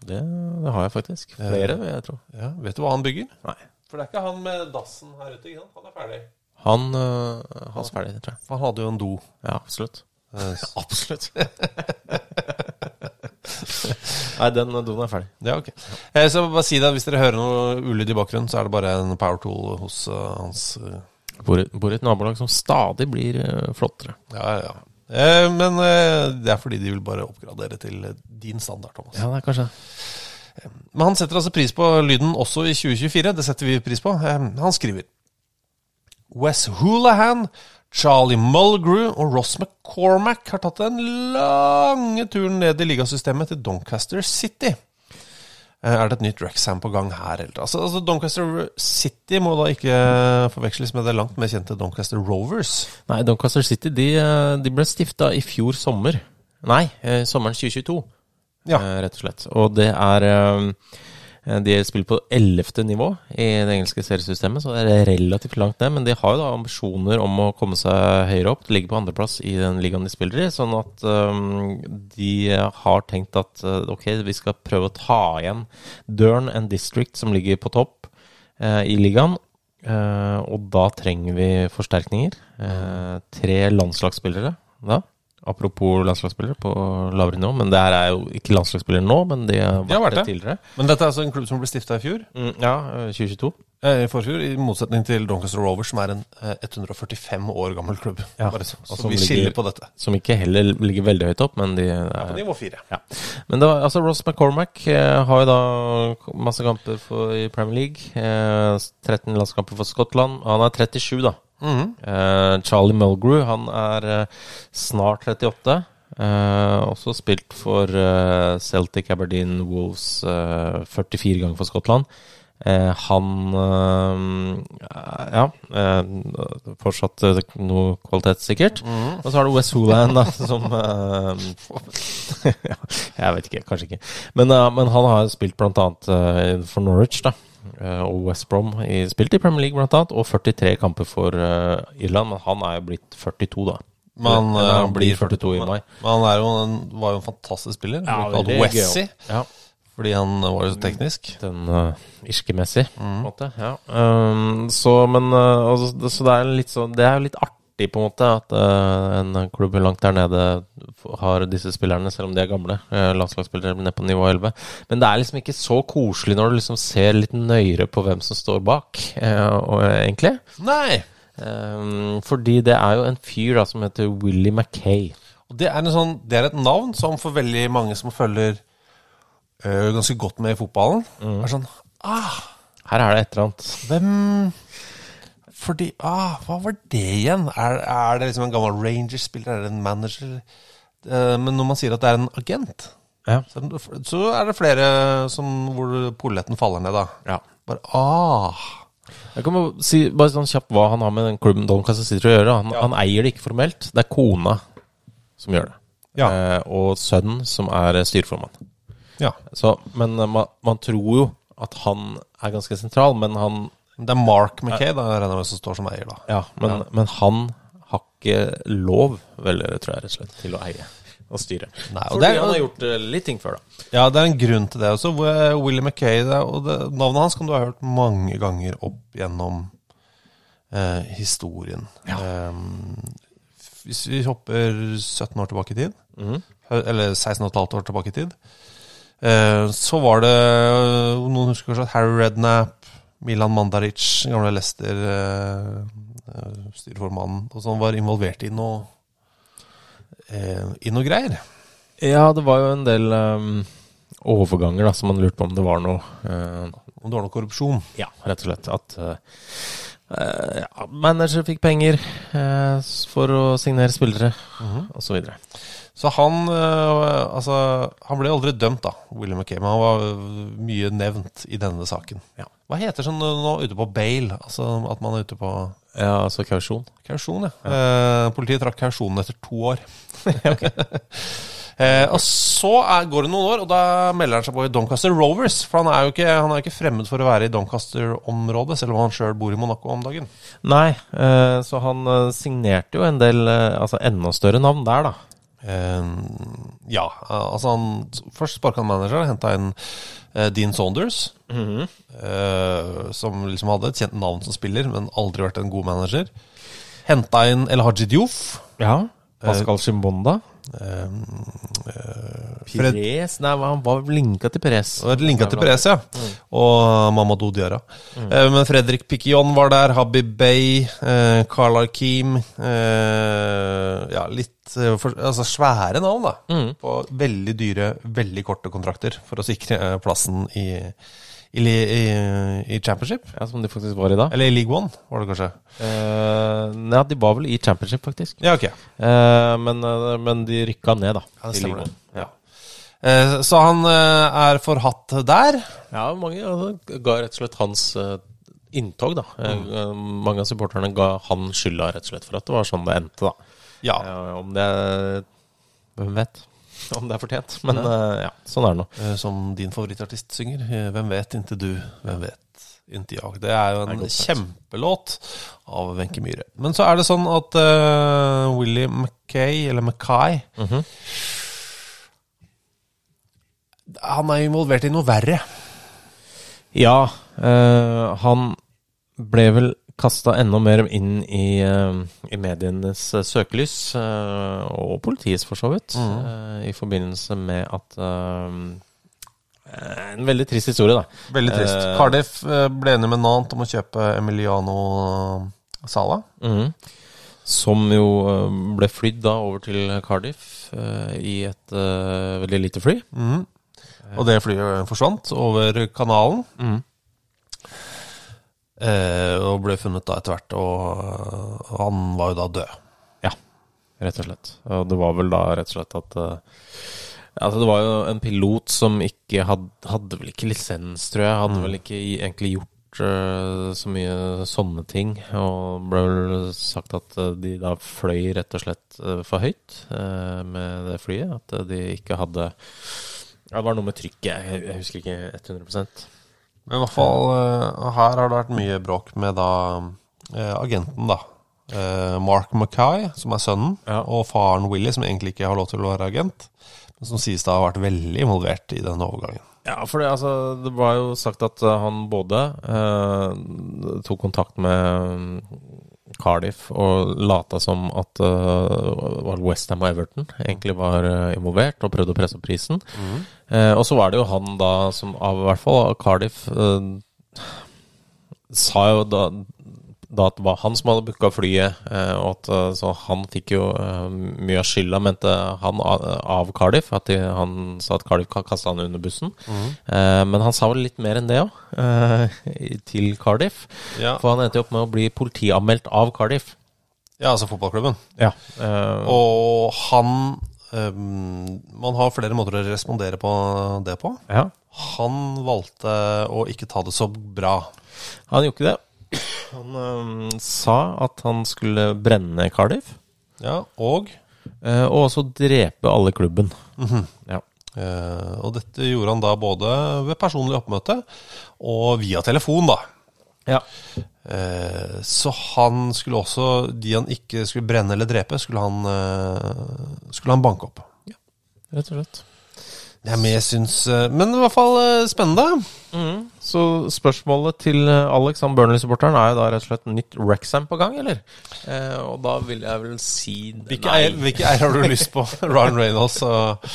Det, det har jeg faktisk. Flere, vil jeg tro. Ja, vet du hva han bygger? Nei. For det er ikke han med dassen her ute, ikke sant? Han er ferdig. Han, øh, han er ferdig, tror jeg. For han hadde jo en do. Ja, absolutt. Eh, Absolutt. Nei, den doen er ferdig. Ja, ok. Eh, Så bare si det, hvis dere hører noe ulyd i bakgrunnen, så er det bare en power tool hos uh, hans uh... Bor i, et nabolag som stadig blir uh, flottere. Ja, ja. Eh, Men eh, det er fordi de vil bare oppgradere til din standard, Thomas. Ja, det er kanskje Men han setter altså pris på lyden også i 2024. Det setter vi pris på. Han skriver Wes Houlihan, Charlie Mulgrew og Ross McCormack har tatt den lange turen ned i ligasystemet til Doncaster City. Eh, Er det et nytt Rexham på gang her? Eller? Altså, altså Doncaster City må da ikke forveksles med det langt mer kjente Doncaster Rovers. Nei, Doncaster City de, eh, de ble stifta i fjor sommer. Nei, eh, sommeren 2022, Ja. eh, rett og slett. Og det er eh, De spiller på ellevte nivå i det engelske seriesystemet, så det er relativt langt ned. Men de har jo da ambisjoner om å komme seg høyere opp. De ligger på andreplass i den ligaen de spiller i. Sånn at um, de har tenkt at eh, ok, vi skal prøve å ta igjen Dern and District, som ligger på topp uh, i ligaen. Uh, og da trenger vi forsterkninger. Uh, tre landslagsspillere da. Apropos landslagsspillere på lavere nivå. Men det her er jo ikke landslagsspillere nå, men de har vært, De har vært det tidligere. Men dette er altså en klubb som ble stifta i fjor. Mm, ja, eh, 2022. Eh, I forfjor, i motsetning til Doncaster Rovers, som er en eh, 145 år gammel klubb. Ja, Bare så, så vi ligger- skiller på dette. Som ikke heller ligger veldig høyt opp, men de er På er nivå fire. Ja. Men det var, altså Ross McCormack eh, har jo da masse kamper for, i Premier League. Eh, 13 landskamper for Skottland. Han er 37, da. Mhm. eh, Charlie Mulgrew, han er eh, snart 38. Eh, også spilt for Celtic, Aberdeen, Wolves eh, 44 ganger for Skottland. Han Ja. Fortsatt noe kvalitet, sikkert. Og så har du West Hooland, da, som Jeg vet ikke, kanskje ikke. Men, men han har spilt blant annet for Norwich, da. Eh, og West Brom i, spilt i Premier League, blant annet. Og 43 kamper for eh, Irland. Men han er jo blitt 42, da. Men Eller eh, han blir 42 i mai. Men han er jo en, var jo en fantastisk spiller. Ja, kalt Wessie. Ja. fordi han var jo så teknisk. Den uh, irske-messig, på en måte. Ja. Um, så, men uh, altså, det- Så det er litt sånn Det er jo litt artig, på en måte, at uh, en klubb langt der nede har disse spillerne, selv om de er gamle. Uh, landslagsspillere nede på nivå 11. Men det er liksom ikke så koselig når du liksom ser litt nøyere på hvem som står bak, uh, og, egentlig. Nei! Um, fordi det er jo en fyr da som heter Willy Mackay. Og det er, en sånn, det er et navn som for veldig mange som følger ganske godt med i fotballen, er sånn Ah, Her er det et eller annet. hvem Fordi Ah, hva var det igjen? Er, er det liksom en gammel Rangers-spiller? Er det en manager? Eh, men når man sier at det er en agent, Ja. så, så er det flere som, hvor polletten faller ned, da. Ja. Bare ah Jeg kan bare si bare sånn kjapt hva han har med den klubben Doncaster City å gjøre. Han, han eier det ikke formelt. Det er kona som gjør det. Ja. Eh, og sønnen som er styreformann. Ja. Så, men eh, man, man tror jo at han er ganske sentral, men han Det er Mark Mackay, da, regner jeg med, som står som eier, da. Ja, men, men han har ikke lov, vel, tror jeg rett og slett, til å eie og styre. Nei, og Fordi det er- han har gjort eh, litt ting før, da. Ja, det er en grunn til det også. Willy eh, Willie Mackay det, og det, Navnet hans kan du ha hørt mange ganger opp gjennom eh, historien. Eh, hvis vi hopper 17 år tilbake i tid, mm. eller 16,5 år tilbake i tid, eh, så var det Noen husker kanskje at Harry Redknapp, Milan Mandaric, gamle Leicester-styreformannen, og sånn var involvert i noe, eh, i noe greier. Ja, det var jo en del um, overganger da, som man lurte på om det var noe uh, Om det var noe korrupsjon. Ja, rett og slett. At uh, eh, ja, manager fikk penger uh, for å signere spillere, og så videre. Så han Altså, han ble aldri dømt, da, William men han var mye nevnt i denne saken. Ja. Hva heter sånn nå ute på bail? Altså at man er ute på Ja, altså kausjon. kausjon, ja. Eh, politiet trakk kausjonen etter to år. eh, og så er, går det noen år, og da melder han seg på i Doncaster Rovers. For han er jo ikke, han er ikke fremmed for å være i Doncaster-området, selv om han sjøl bor i Monaco om dagen. Nei, eh, så han eh, signerte jo en del eh, altså enda større navn der, da. Eh, ja, altså han Først sparka han manageren, henta inn Dean Saunders. eh, som liksom hadde et kjent navn som spiller, men aldri vært en god manager. Henta inn El Haji Diouf. Ja. Pascal Chimbonda. Eh, eh, Perez Nei, han var linka til Perez. Linka til Perez, ja. Og Mamadou Diarra. Eh, men Fredrik Piquion var der. Habib Bey. Eh, Carl Arkim. Eh, ja, litt eh, for, Altså svære navn, da. På veldig dyre, veldig korte kontrakter for å sikre eh, plassen i, i, i, i championship. Ja, Som de faktisk var i da. Eller i league one, var det kanskje. Uh, nei, de var vel i championship, faktisk. Ja, ok. Uh, men, eh, men de rykka ned, da. Ja, det stemmer det. Ja. Uh, så han er forhatt der. Ja, mange altså, ga rett og slett hans inntog, da. Mm. mange av supporterne ga han skylda rett og slett for at det var sånn det endte, da. Ja. Om det Hvem vet? Om det er fortjent. Men eh, ja, sånn er det nå. Eh, Som din favorittartist synger. eh, Hvem vet inntil du, hvem vet inntil jeg. Det er jo en er kjempelåt av Wenche Myhre. Men så er det sånn at uh, Willy Mackay, eller Mackay Mhm. Han er involvert i noe verre. Ja, eh, han ble vel kasta enda mer inn i, eh, i medienes eh, søkelys, eh, og politiets for så vidt, mm. i forbindelse med at En veldig trist historie, da. Veldig trist. Uh, Cardiff ble enig med Nant om å kjøpe Emiliano Sala. Mm. Som jo ble flydd da over til Cardiff uh, i et uh, veldig lite fly. Mm. Og det flyet forsvant over kanalen. Mhm. Eh, og ble funnet da etter hvert, og og han var jo da død. Ja, rett og slett. Og det var vel da rett og slett at eh, Altså, det var jo en pilot som ikke hadde, hadde vel ikke lisens, tror jeg. Hadde vel ikke egentlig gjort uh, så mye sånne ting. Og ble vel sagt at de da fløy rett og slett for høyt uh, med det flyet. At de ikke hadde ja, Det var noe med trykket, jeg, jeg husker ikke 100 Men i hvert fall eh, her har det vært mye bråk med da eh, agenten, da. Eh, Mark Mackay, som er sønnen, Ja. og faren Willy, som egentlig ikke har lov til å være agent. Men som sies da har vært veldig involvert i denne overgangen. Ja, for det, altså, det var jo sagt at han både eh, tok kontakt med Cardiff og lata som at uh, Westham og Everton egentlig var eh, involvert og prøvde å presse opp prisen. Eh, og så var det jo han da som av hvert fall Cardiff uh, sa jo da, da at det var han som hadde booka flyet, eh, og at eh, så han fikk jo eh, mye av skylda, mente han av, Cardiff. At de, han sa at Cardiff kasta han under bussen. Eh, men han sa vel litt mer enn det òg, til Cardiff. Ja. For han endte jo opp med å bli politianmeldt av Cardiff. Ja, altså fotballklubben. Ja. Og han Man har flere måter å respondere på det på. ja. Han valgte å ikke ta det så bra. Han gjorde ikke det. Han um, sa at han skulle brenne Cardiff, Ja, og eh, og også drepe alle klubben. Ja. Eh, og dette gjorde han da både ved personlig oppmøte og via telefon, da. Ja. Eh, så han skulle også De han ikke skulle brenne eller drepe, skulle han, eh, skulle han banke opp. Ja, Rett og slett. Er med, jeg syns eh, Men i hvert fall spennende. spennende. Så spørsmålet til eh, Alex, han Burnley-supporteren, er jo da rett og slett nytt Rexham på gang, eller? Eh, og da vil jeg vel si Hvilke eier, hvilke eier har du lyst på? Ryan Reynolds og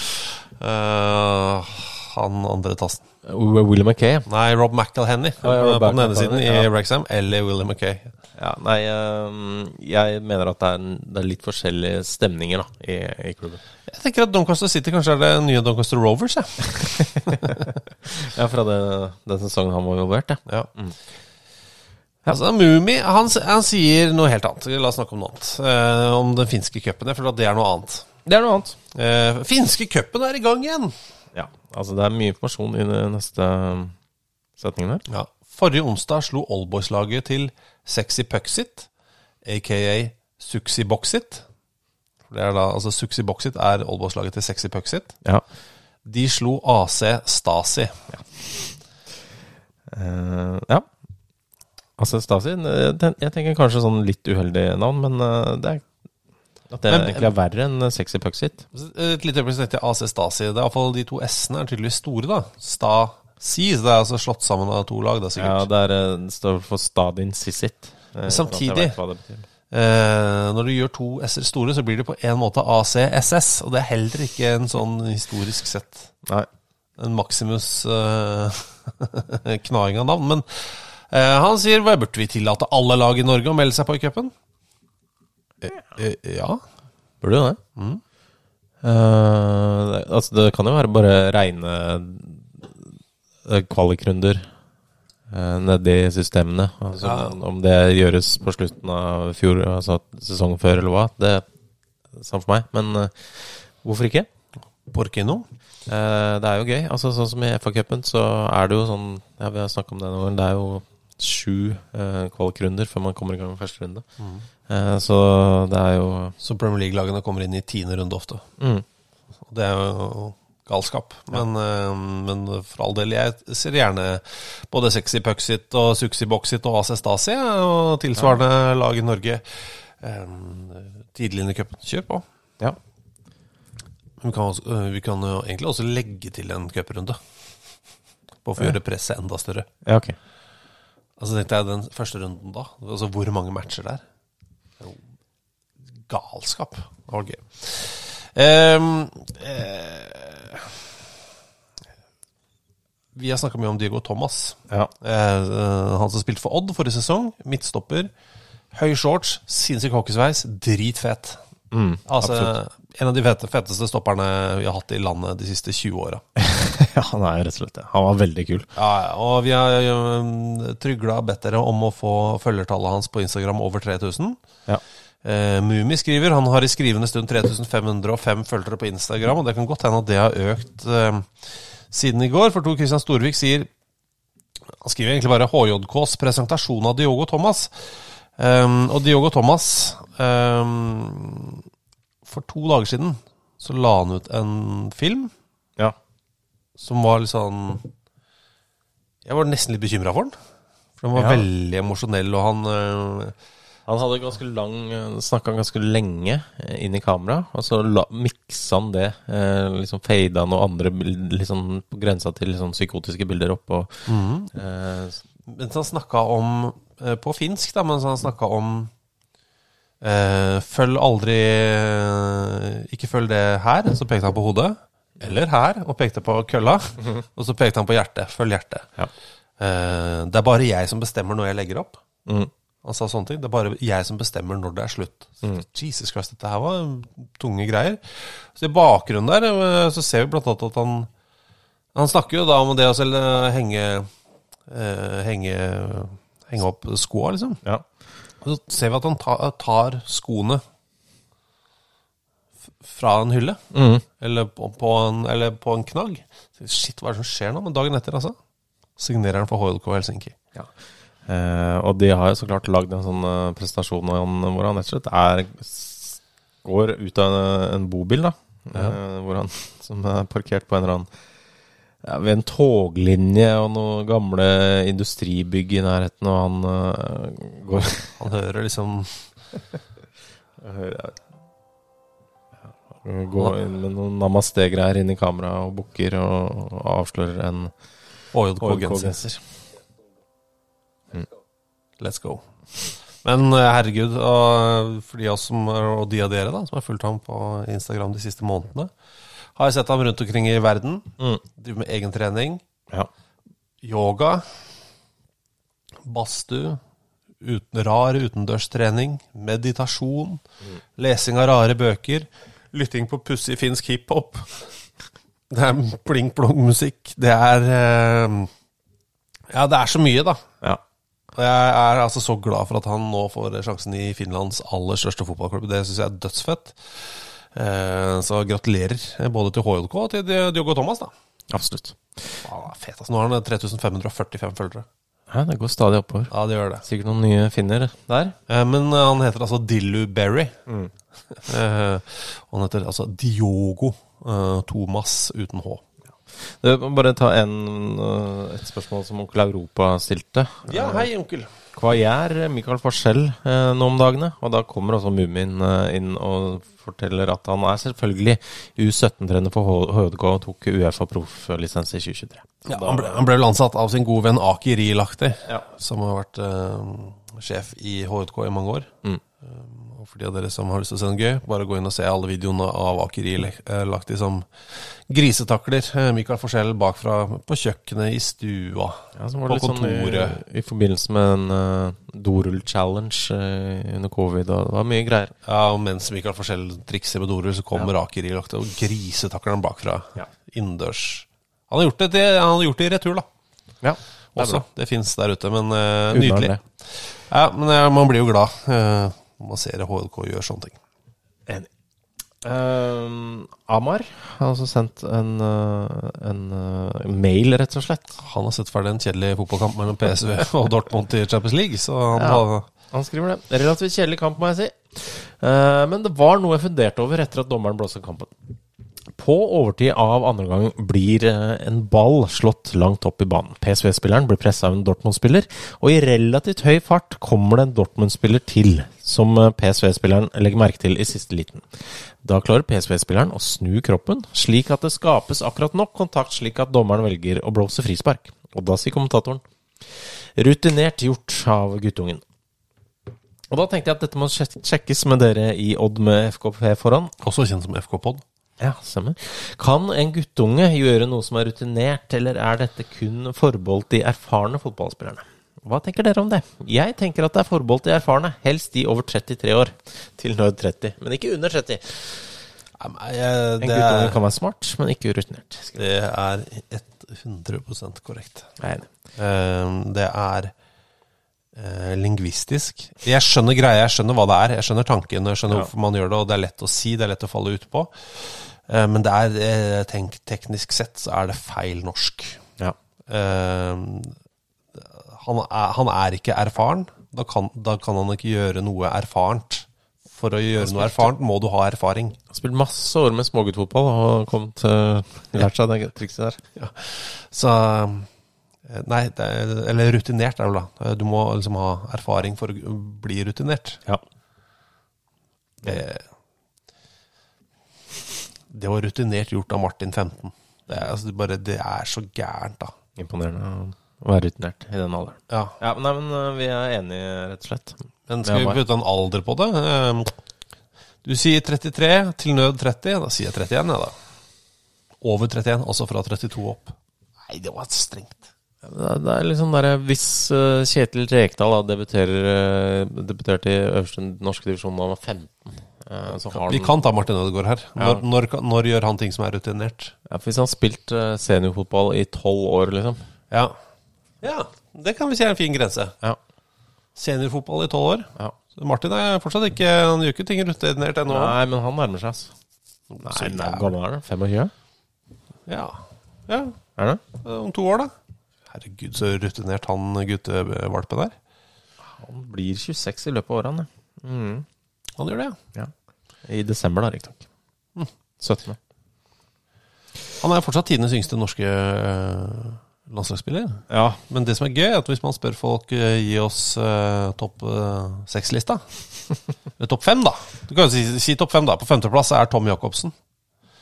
uh, han andre tassen? William Mackay. Nei, Rob McElhenny Ja, ja, på den ene siden i ja. Wrexham, eller William Mackay. Ja, nei, eh, jeg mener at det er, det er litt forskjellige stemninger da, i, i klubben. Jeg tenker at Doncaster City kanskje er det nye Doncaster Rovers. Ja. Ja, fra det, den sesongen han var involvert, ja. Ja. Altså, Mumi han, han sier noe helt annet. La oss snakke om noe annet. Eh, om den finske cupen. Jeg føler at det er noe annet. Det er noe annet. Eh, finske cupen er i gang igjen! Ja, altså det er mye informasjon i den neste setningen her. Ja. Forrige onsdag slo Oldboys-laget til Sexy Puxit, aka Suxy Boxit. Det er da, altså Suxy Boxit er Oldboys-laget til Sexy Puxit. Ja. De slo AC Stasi. Eh, ja. Altså Stasi Jeg tenker kanskje sånn litt uheldig navn, men eh, det er at det Men- egentlig er verre enn Sexy Pucksit Et lite øyeblikk tenkte jeg AC Stasi. Det er iallfall de to S-ene er tydeligvis store, da. Stasi. Så det er altså slått sammen av to lag, da, Ja, det, er, eh, står for Stadin Sissit. Eh, Samtidig-. Eh, når du gjør to s-er store, så blir det på en måte ACSS, og det er heller ikke en sånn historisk sett Nei. en Maximus knaing av navn. Men eh, han sier hva burde vi tillate alle lag i Norge å melde seg på i cupen? Eh, eh, ja. Burde jo det. Mm. Uh, det, altså, det kan jo være bare reine eh, kvalikrunder uh, nedi systemene. Altså, Ja. Om det gjøres på slutten av fjor, altså sesongen før, eller hva. Det er samme for meg. Men uh, hvorfor ikke? Porque no? Uh, det er jo gøy. Altså Sånn som i FA-cupen, så er det jo sånn Ja, vi har snakket om det noen ganger. Det er jo sju uh, kvalikrunder før man kommer i gang med første runde. Mm. Eh, så det er jo Så Premier League-lagene kommer inn i tiende runde ofte. mm. Det er jo galskap. Men, eh, men for all del, jeg ser gjerne både Sexy Puxit og Suxi Boxit og AC Stasi og tilsvarende lag i Norge eh, tidlig inn i cupen. Kjør på. Ja. Vi kan, også, vi kan jo egentlig også legge til en cuprunde. På å gjøre presset enda større. Ja, ok. Altså tenkte jeg den første runden da. Altså hvor mange matcher der? Galskap. Gøy. Ehm, eh, vi har snakka mye om Diego Thomas. Ja. Eh, eh, han som spilte for Odd forrige sesong. Midtstopper. Høy shorts, sinnssyk hockeysveis, dritfet. Mm, altså, absolutt. en av de fete, feteste stopperne vi har hatt i landet de siste 20 åra. ja, han er rett og slett det. Han var veldig kul. Ja, og vi har um, trygla og bedt dere om å få følgertallet hans på Instagram over 3000. Ja. Eh, Mumi skriver han har i skrivende stund 3505 følgere på Instagram, og det kan godt hende at det har økt eh, siden i går. For Tor Christian Storvik sier Han skriver egentlig bare HJKs presentasjon av Diogo Thomas. Um, og Diogo Thomas um, For to dager siden så la han ut en film Ja. som var litt sånn Jeg var nesten litt bekymra for den. For den var Ja. veldig emosjonell, og han øh, Han hadde ganske lang Snakka ganske lenge eh, inn i kamera, og så miksa han det. Eh, liksom fada noen andre liksom på grensa til liksom psykotiske bilder opp. Og, eh, Mens han snakka om eh, På finsk, da, mens han snakka om eh, Følg aldri eh, Ikke følg det her, så pekte han på hodet. Eller her, og pekte på kølla. Og så pekte han på hjertet. Følg hjertet. Ja. Eh, det er bare jeg som bestemmer når jeg legger opp. mm, Han sa sånne ting. Det er bare jeg som bestemmer når det er slutt. Jesus Christ, dette her var tunge greier. Så i bakgrunnen der eh, så ser vi blant annet at han Han snakker jo da om det å selv henge eh, Henge Henge opp skoa, liksom. ja. Og så ser vi at han tar, tar skoene fra en hylle. Mm. Eller, på, på en, eller på en knagg. Shit, hva er det som skjer nå? Men dagen etter, altså. Signerer han for HLK Helsinki. Eh, og de har jo så klart lagd en sånn Prestasjon presentasjon av hvor han rett og slett er går ut av en, en bobil, da. Eh, hvor han som er parkert på en eller annen ja, ved en toglinje og noen gamle industribygg i nærheten, og han eh, går Han hører liksom hører- ja, Går inn med noen namaste-greier inn i kamera og bukker og, og avslører en HJK-genser. Let's go. Men eh, herregud, for de av oss som, og de av dere da, som har fulgt ham på Instagram de siste månedene, har sett ham rundt omkring i verden. Mm. Driver med egen trening. Ja. Yoga. Badstue. Uten, rar utendørstrening. Meditasjon. Lesing av rare bøker. Lytting på pussig finsk hiphop. Det er pling-plong-musikk. Det er eh, Ja, det er så mye, da. ja. Jeg er altså så glad for at han nå får sjansen i Finlands aller største fotballklubb. Det syns jeg er dødsfett. Eh, så gratulerer både til HJK og til Diogo Thomas, da. Absolutt. Er fet, altså. Nå har han 3545 følgere. Ja, det går stadig oppover. Ja, det gjør det. Sikkert noen nye finner der. Eh, men eh, han heter altså Dillu Berry. eh, og han heter altså Diogo eh, Thomas uten H. Det, bare ta en, øh, et spørsmål som onkel Europa stilte. Ja, hei, onkel. Hva gjør Mikael Forskjell eh, nå om dagene? Og da kommer også Mummin eh, inn og forteller at han er selvfølgelig U17-trener for HJK og tok Uefa profflisens i 2023. Ja, han, ble, han ble vel ansatt av sin gode venn Aki Riilahti, Ja. som har vært eh, sjef i HJK i mange år. Mm. Og for de av dere som har lyst til å se noe gøy, bare gå inn og se alle videoene av Akeri eh, lagt i som grisetakler. Michael Mikael Forskjell bakfra på kjøkkenet, i stua, Ja, på litt sånn kontoret. i, i forbindelse med en uh, dorull-challenge uh, under covid, og det var mye greier. Ja, og mens Mikael Forskjell trikser med dorull, så kommer Akeri lagt og grisetakler han bakfra. Ja. Innendørs. Han har gjort det, han har gjort det i retur, da. Ja, det Også. Det fins der ute, men uh, nydelig. Ja, men eh, man blir jo glad når man ser HLK gjøre sånne ting. Enig. Ehm, Amar har også sendt en, eh, en eh, mail, rett og slett. Han har sett ferdig en kjedelig fotballkamp mellom PSV og Dortmund i Champions League, så han Ja. har Han skriver det. Relativt kjedelig kamp, må jeg si. Eh, men det var noe jeg funderte over etter at dommeren blåste kampen. På overtid av andre gang blir eh, en ball slått langt opp i banen. PSV-spilleren blir pressa av en Dortmund-spiller, og i relativt høy fart kommer det en Dortmund-spiller til, som eh, PSV-spilleren legger merke til i siste liten. Da klarer PSV-spilleren å snu kroppen, slik at det skapes akkurat nok kontakt slik at dommeren velger å blåse frispark. Og da sier kommentatoren rutinert gjort av guttungen. Og da tenkte jeg at dette må sjekkes med dere i Odd med FKP foran. også kjent som FK-pod. Ja, stemmer. Kan en guttunge gjøre noe som er rutinert, eller er dette kun forbeholdt de erfarne fotballspillerne? Hva tenker dere om det? Jeg tenker at det er forbeholdt de erfarne, helst de over 33 år. Til nød 30, men ikke under 30. Nei, men, eh, En guttunge kan være smart, men ikke rutinert. det er 100 korrekt. Nei. Eh, det er eh, lingvistisk. Jeg skjønner greia, jeg skjønner hva det er. Jeg skjønner tanken, jeg skjønner Ja. hvorfor man gjør det, og det er lett å si, det er lett å falle ut på. Eh, men det er, eh, tenk, teknisk sett så er det feil norsk. Ja. Eh, han, er, han er ikke erfaren. Da kan, da kan han ikke gjøre noe erfarent. For å gjøre noe erfarent må du ha erfaring. Han har spilt masse år med småguttfotball og kommet, til, lært seg det trikset der. Så eh, Nei, det er, eller rutinert er det vel da. Du må liksom ha erfaring for å bli rutinert. Ja. Det, det var rutinert gjort av Martin 15. Det er, altså, det bare, det er så gærent, da. Imponerende å være rutinert i den alderen. Ja. Ja, men, nei, men øh, vi er enige, rett og slett. Men skal vi putte en alder på det? Eh, Du sier 33, til nød 30. Da sier jeg 31, jeg, da. Over 31, altså fra 32 opp. Nei, det var strengt. Det er, det er liksom der, Hvis øh, Kjetil Rekdal da debuterer, øh, debuterte i øverste norske divisjon da han var 15 øh, så har Vi han, kan ta Martin Ødegaard her. Ja. Når, når, når gjør han ting som er rutinert? ja, for Hvis han har spilt seniorfotball i tolv år, liksom Ja. ja, det kan vi si er en fin grense. Ja. Seniorfotball i tolv år. ja. Så Martin er fortsatt ikke Han gjør ikke ting rutinert ennå. Nei, men han nærmer seg, altså. Nei, hvor gammel er han? 25? Ja. ja. Er det? Om to år, da. Herregud, så rutinert han guttevalpen er. Han blir 26 i løpet av årene. Mm. Han gjør det, ja. I desember, da, riktignok. 17. Han er fortsatt tidenes yngste norske øh, landslagsspiller. Ja. Men det som er gøy, er at hvis man spør folk øh, gi oss uh, topp seks-lista Eller topp fem, da. Du kan jo si, si topp fem, da. På femteplass er Tom Jacobsen.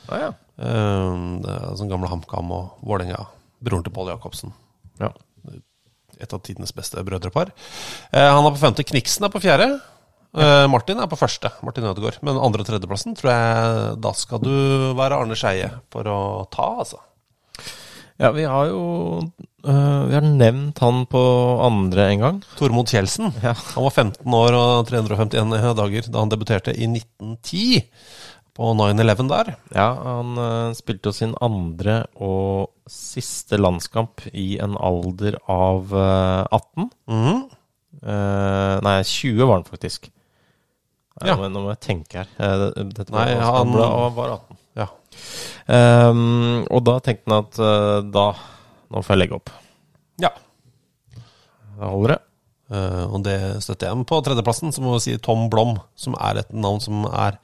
Ah, ja. Uh, det er sånn gamle HamKam og Vålerenga. Broren til Pål Jacobsen. Ja. Et av tidenes beste brødrepar. Eh, han er på femte. Kniksen er på fjerde. Eh, Martin er på første. Martin Ødegaard. Men andre- og tredjeplassen tror jeg da skal du være Arne Skeie for å ta, altså. Ja, vi har jo øh, Vi har nevnt han på andre en gang. Tormod Kjeldsen. Ja. Han var 15 år og 351 dager da han debuterte i 1910 på 9-11 der. Ja, han uh, spilte jo sin andre og siste landskamp i en alder av uh, 18. Mm -hmm. uh, nei, 20 var han faktisk. Nei, Ja. Nå, må- jeg tenke her. Eh, Dette Nei, han han- ble, han var 18. Ja. Um, og da tenkte han at øh, da Nå får jeg legge opp. ja. Da holder det. Eh, og det støtter jeg. ham på tredjeplassen så må vi si Tom Blom, som er et navn som er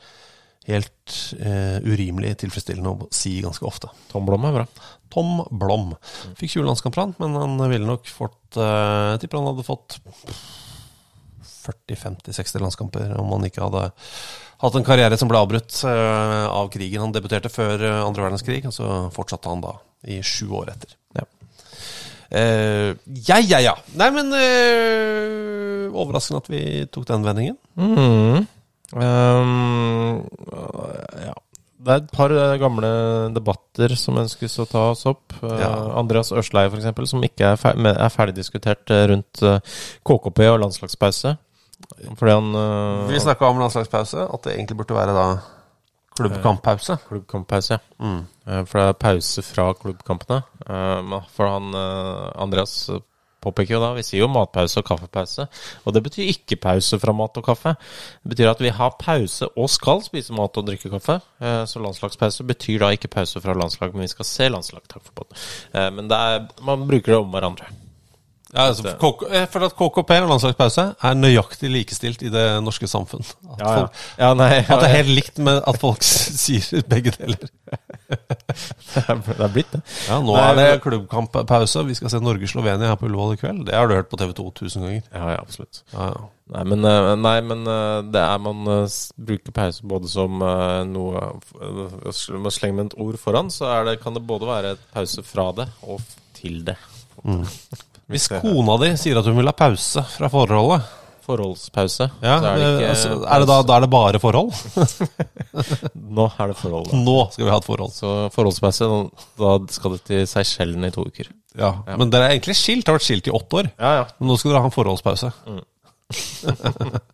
helt eh, urimelig tilfredsstillende å si ganske ofte. Tom Blom er bra. Tom Blom. Fikk 20 landskamper, men han ville nok fått eh, Jeg tipper han hadde fått 40-50-60 landskamper om han ikke hadde hatt en karriere som ble avbrutt eh, av krigen. Han debuterte før eh, andre verdenskrig, og så fortsatte han da i sju år etter. Ja. Uh, ja, ja, ja. Nei, men uh, overraskende at vi tok den vendingen. Mhm. Ehm, ja. Det er et par eh, gamle debatter som ønskes å ta oss opp. Eh, Ja. Andreas Ørsleie, f.eks., som ikke er, fer er ferdigdiskutert eh, rundt KKP og landslagspause. Fordi han Vi snakka om landslagspause, at det egentlig burde være da klubbkamppause. Klubbkamppause, ja. Mm. For det er pause fra klubbkampene. For han Andreas påpeker jo da Vi sier jo matpause og kaffepause. Og det betyr ikke pause fra mat og kaffe. Det betyr at vi har pause og skal spise mat og drikke kaffe. Eh, Så landslagspause betyr da ikke pause fra landslag, men vi skal se landslag. Takk for båten. Eh, Men er, man bruker det om hverandre. Ja, altså, KK, jeg føler at KKP og landslagspause er nøyaktig likestilt i det norske samfunn. At, Ja, ja. Ja, nei, at det er helt likt med at folk sier begge deler. Det er- blitt det. Ja, nå Nei, er det klubbkamppause. Vi skal se Norge-Slovenia her på Ullevål i kveld. Det har du hørt på TV 2 tusen ganger. Ja, ja, absolutt. Nei, men, eh, nei, men eh, det er man eh, bruker pause både som noe eh, Med å slenge med et ord foran, så er det, kan det både være pause fra det og til det. Mm. Hvis kona di sier at hun vil ha pause fra forholdet, Forholdspause. ja, så er det ikke altså, er det da, da er det bare forhold? Nå er det forhold. da. Nå skal vi ha et forhold. Så forholdspause, da skal det til Seychellen i to uker. Ja, Men dere er egentlig skilt. Har vært skilt i åtte år. Ja, ja. Men nå skal dere ha en forholdspause. Mm.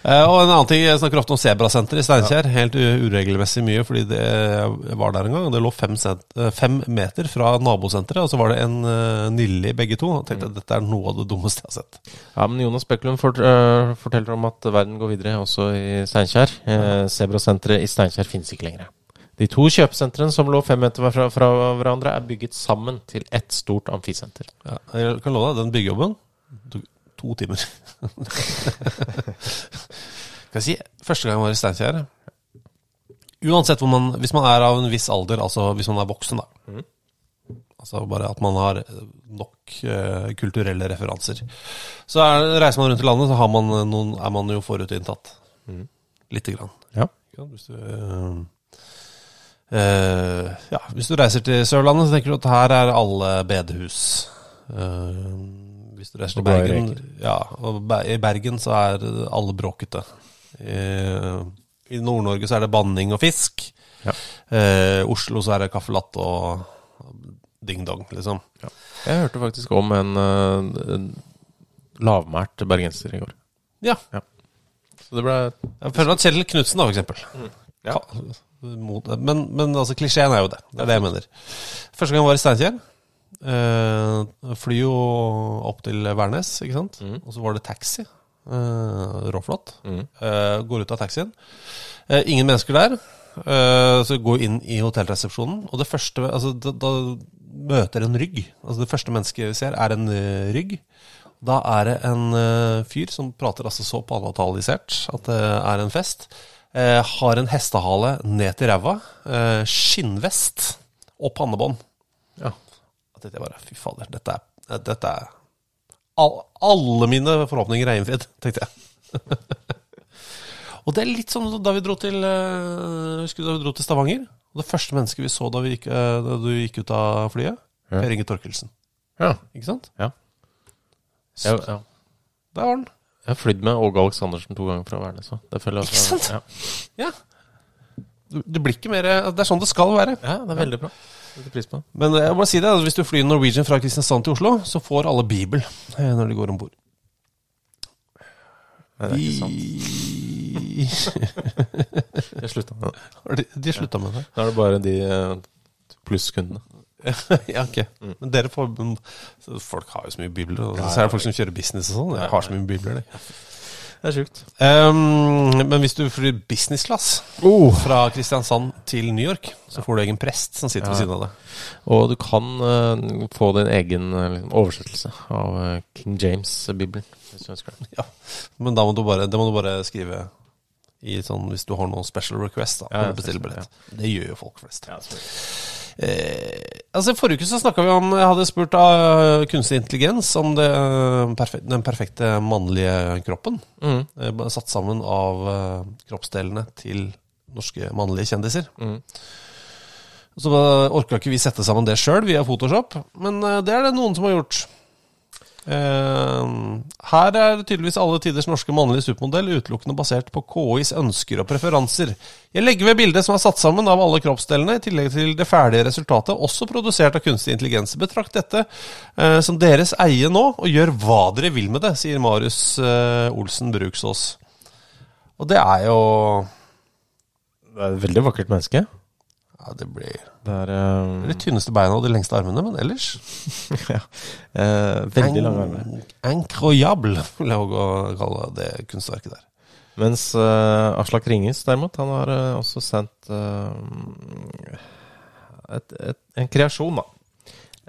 Eh, og en annen ting, Jeg snakker ofte om Sebrasenteret i Steinkjer. Helt uregelmessig mye, fordi det var der en gang. Det lå fem, cent, eh, fem meter fra nabosenteret, og så var det en uh, Nille i begge to. Og tenkte Mm. at dette er noe av det dummeste jeg har sett. Ja, men Jonas Bekkelund fort, uh, forteller om at verden går videre, også i Steinkjer. Eh, Sebrasenteret i Steinkjer finnes ikke lenger. De to kjøpesentrene som lå fem meter fra, fra hverandre, er bygget sammen til ett stort amfisenter. Ja, jeg kan love deg, den byggejobben to timer. Skal jeg si, Første gang jeg var i Steinkjer Uansett hvor man Hvis man er av en viss alder, altså hvis man er voksen, da. Mm. Altså bare at man har nok uh, kulturelle referanser. Så er, reiser man rundt i landet, så har man noen, er man jo forutinntatt. Mm. Lite grann. Ja. ja? Hvis du, uh, uh, ja, hvis du reiser til Sørlandet, så tenker du at her er alle bedehus. Eh, hvis du reiser til Bergen. Ja, og i Bergen så er alle bråkete. I, i Nord-Norge så er det banning og fisk. Ja. Eh, Oslo så er det caffè latte og ding-dong, liksom. Jeg hørte faktisk om en, øh, en lavmælt bergenser i går. Ja. Så det ble Jeg føler at Kjell Knutsen, da, for eksempel. Ja. Men, men altså, klisjeen er jo det. Det er det jeg mener. Første gang jeg var i Steinkjer. Eh, fly jo opp til Værnes, ikke sant. Mm. Og så var det taxi. Eh, råflott. Mm. Eh, går ut av taxien. Eh, ingen mennesker der. Eh, så går inn i hotellresepsjonen, og det første altså, da, da møter en rygg. Altså Det første mennesket vi ser, er en eh, rygg. Da er det en uh, fyr som prater altså så palatalisert at det er en fest. Eh, har en hestehale ned til ræva. Eh, skinnvest og pannebånd. Ja. At jeg bare Fy fader, dette er, dette er all, Alle mine forhåpninger er innfridd, tenkte jeg. og det er litt sånn da vi dro til eh, Husker du da vi dro til Stavanger? Og det første mennesket vi så da, vi gikk, eh, da du gikk ut av flyet, Ja. Per Inge Torkelsen. Ja. Ikke sant? Ja. Jeg, ja. Der var den. jeg har flydd med Åge Aleksandersen to ganger fra Værnes. Det Ikke sant? Ja. Ja. Du, det blir ikke mer Det er sånn det skal være. ja, det er veldig bra. Setter pris på. Men jeg må si det, altså, hvis du flyr Norwegian fra Kristiansand til Oslo, så får alle Bibel eh, når de går om bord. Det er ikke sant. De, har slutta med det. de, slutta med det. Da er det bare de eh, plusskundene. ja, ok. Men dere får Folk har jo så mye bibler. Og så er det folk som kjører business og sånn. Jeg har så mye bibler, de. Det er sjukt. Um, men hvis du flyr business class Oh. fra Kristiansand til New York, så får du egen prest som sitter ved siden av deg. Og du kan uh, få din egen eh, liksom, oversettelse av eh, King James-bibelen. Hvis du ønsker det. Ja. Men da må du bare, det må du bare skrive i sånn, hvis du har noen special request. da, Ja, ja, du Ja. Det gjør jo folk flest. Eh, altså Forrige uke så snakka vi om Jeg hadde spurt av kunstig intelligens om det, eh, den perfekte mannlige kroppen. Mm. Eh, satt sammen av eh, kroppsdelene til norske mannlige kjendiser. Mm. Så orka ikke vi sette sammen det sjøl via Photoshop, men eh, det er det noen som har gjort. Eh, her er tydeligvis alle tiders norske mannlige supermodell utelukkende basert på KIs ønsker og preferanser. Jeg legger ved bildet som er satt sammen av alle kroppsdelene, i tillegg til det ferdige resultatet, også produsert av kunstig intelligens. Betrakt dette eh, som deres eie nå, og gjør hva dere vil med det, sier Marius eh, Olsen Bruksås. Og det er jo Det er et veldig vakkert menneske. Ja, det blir Det er um, de tynneste beina og de lengste armene, men ellers ja, eh, Veldig lange armer. Incroyable, vil jeg også kalle det kunstverket der. Mens uh, Aslak Ringes, derimot, han har uh, også sendt uh, et, et, en kreasjon, da.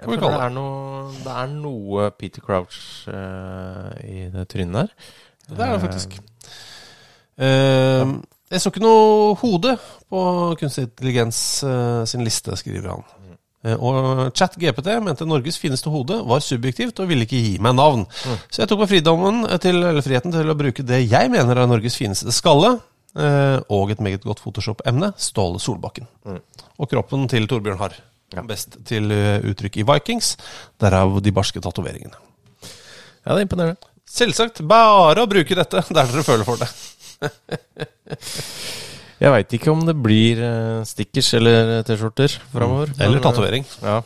Jeg vi det, er noe, det er noe Peter Crouch i det trynet der. Det er det faktisk. Eh, jeg så ikke noe hode på kunstig intelligens uh, sin liste, skriver han. Uh, og ChatGPT mente Norges fineste hode var subjektivt og ville ikke gi meg navn. Så jeg tok meg fridommen til, eller friheten til å bruke det jeg mener er Norges fineste skalle, uh, og et meget godt Photoshop-emne, Ståle Solbakken. Og kroppen til Torbjørn Harr. Best til eh, uttrykk i Vikings, derav de barske tatoveringene. Ja, det imponerer. Selvsagt bare å bruke dette der dere føler for det. Jeg veit ikke om det blir eh, stickers eller T-skjorter framover. Mm. Eller eh, tatovering. Ja,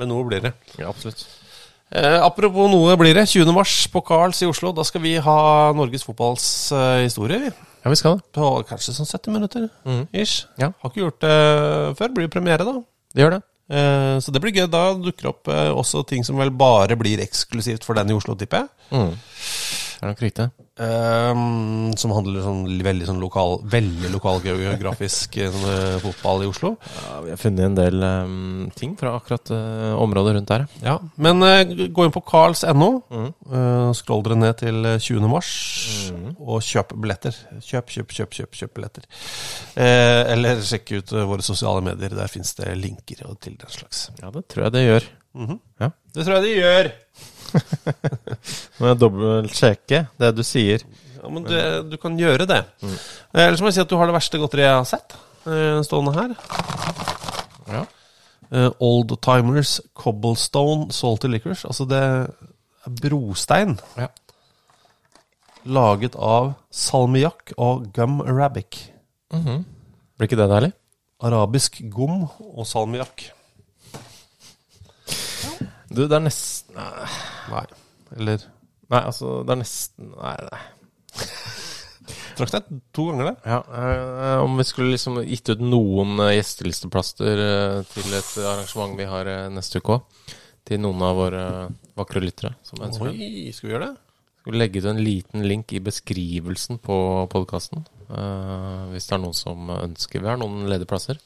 Men noe blir det. ja, absolutt. Eh, apropos noe blir det. 20. mars på Carls i Oslo. Da skal vi ha Norges fotballs eh, historie. vi. Ja, vi skal det. På kanskje sånn 70 minutter mm. ish. Ja. Har ikke gjort det før. Blir jo premiere, da. Det gjør det. Eh, så det blir gøy. Da dukker opp eh, også ting som vel bare blir eksklusivt for den i Oslo, tipper jeg. Mm. Det er nok riktig. Um, som handler sånn veldig sånn lokal Veldig lokalgeografisk eh, sånn, eh, fotball i Oslo. Ja, vi har funnet en del um, ting fra akkurat uh, området rundt der. Ja, Men uh, gå inn på carls.no. Mm. skroll dere ned til eh, 20. mars og kjøp billetter. Kjøp, kjøp, kjøp, kjøp, kjøp billetter. Eller sjekk ut våre sosiale medier. Der fins det linker til den slags. Ja, det tror jeg det gjør. Mhm. Ja. Det tror jeg det gjør. Må jeg dobbeltsjekke det du sier. Ja, men du, du kan gjøre det. Eh, ellers må jeg si at du har det verste godteriet jeg har sett, eh, stående her. Ja. Eh, Old Timers Cobblestone Salty Liquors. Altså det er brostein. Ja. Laget av salmiakk og gum arabic. Blir ikke det deilig? Arabisk gom og salmiakk. Du, det er nesten Nei. Eller nei, altså, det er nesten Nei, nei. Trakk deg to ganger det. Ja, eh, om vi skulle liksom gitt ut noen eh, gjestelisteplaster eh, til et arrangement vi har eh, neste uke òg. Til noen av våre vakre lyttere som ønsker det. Oi, skal vi gjøre det? Skal vi legge ut en liten link i beskrivelsen på podkasten. hvis det er noen som ønsker. Vi har noen ledige plasser.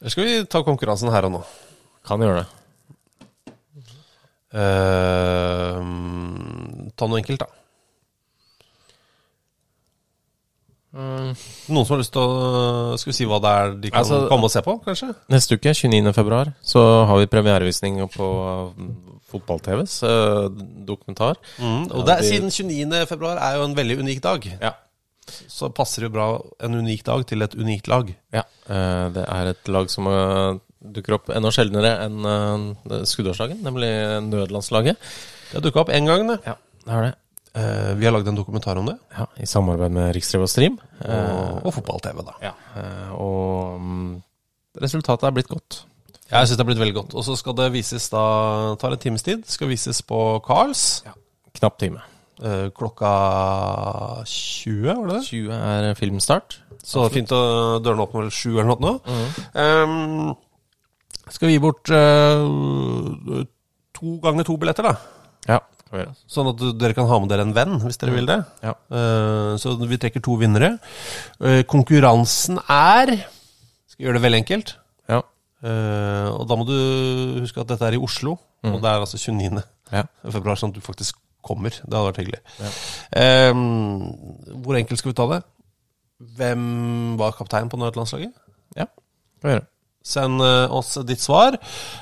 Eller skal vi ta konkurransen her og nå? Kan gjøre det. Eh, ta noe enkelt, da. Mm. Noen som har lyst til å Skal vi si hva det er de kan Altså- komme og se på, kanskje? Neste uke, 29. februar, så har vi premierevisning på fotball-TVs uh, dokumentar. Mm, og Ja, det er, siden 29. februar er jo en veldig unik dag. Ja. Så passer det jo bra en unik dag til et unikt lag. Ja, uh, det er et lag som eh, dukker opp enda sjeldnere enn uh, skuddårslaget, nemlig nødlandslaget. Det har dukka opp én gang, det. Ja, det er det. Uh, vi har lagd en dokumentar om det. Ja, I samarbeid med Rikstrev og Stream. Og, og fotball-TV, da. Ja, Uh, og um, resultatet er blitt godt. Jeg syns det har blitt veldig godt. Og så skal det vises da tar en times tid. Skal vises på Carls. Knapp time. Klokka 20, var det det? 20 er filmstart. Så fint å dørene åpner vel sju eller noe. nå. Ehm, skal vi gi bort uh, to ganger to billetter, da? Ja. Sånn at dere kan ha med dere en venn, hvis dere vil det. Ja. Uh, så vi trekker to vinnere. Uh, konkurransen er Skal gjøre det veldig enkelt. Ja. Og da må du huske at dette er i Oslo, og det er altså 29. Ja. februar, sånn at du faktisk kommer. Det hadde vært hyggelig. Eh, hvor enkelt skal vi ta det? Hvem var kaptein på nødlandslaget? Ja, det kan vi gjøre. Send eh, oss ditt svar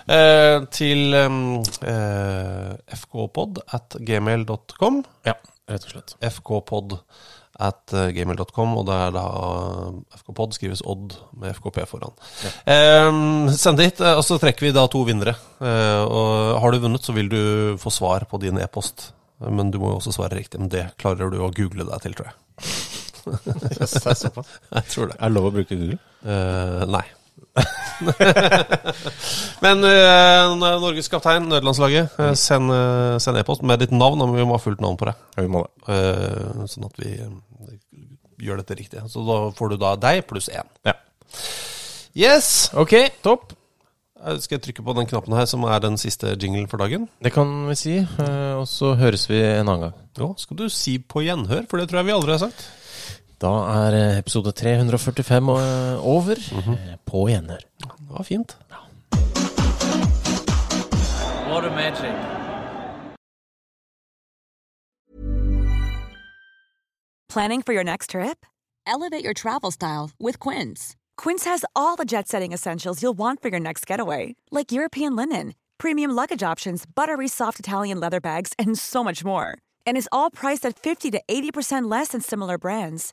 eh, til eh, fkpod at gmail.com. Ja, rett og slett. fkpod at eh, gmail.com, og det er da FKpod skrives Odd med FKP foran. Eh, send dit, eh, og så trekker vi da to vinnere. Eh, og har du vunnet, så vil du få svar på din e-post. Men du må jo også svare riktig. Men det klarer du å google deg til, tror jeg. Yes, det er såpass. Jeg tror det. Er det lov å bruke Google? Eh, nei. Men uh, Norges kaptein, nødlandslaget, uh, send uh, send e-post med ditt navn. Og vi må ha fullt navn på det. Ja, vi må det. Uh, sånn at vi gjør dette riktig. Så da får du da deg pluss én. Ja. Yes! Ok, topp. Skal jeg trykke på den knappen her, som er den siste jinglen for dagen? Det kan vi si. Og så høres vi en annen gang. Ja, skal du si på gjenhør, for det tror jeg vi aldri har sagt. Da er eh, episode 345 eh, over. Eh, På gjenhør. Det var fint. What a magic. Planning for your next trip? Elevate your travel style with Quince. Quince has all the jet setting essentials you'll want for your next getaway, like European linen, premium luggage options, buttery soft Italian leather bags, and so much more. And is all priced at 50 to 80% less than similar brands.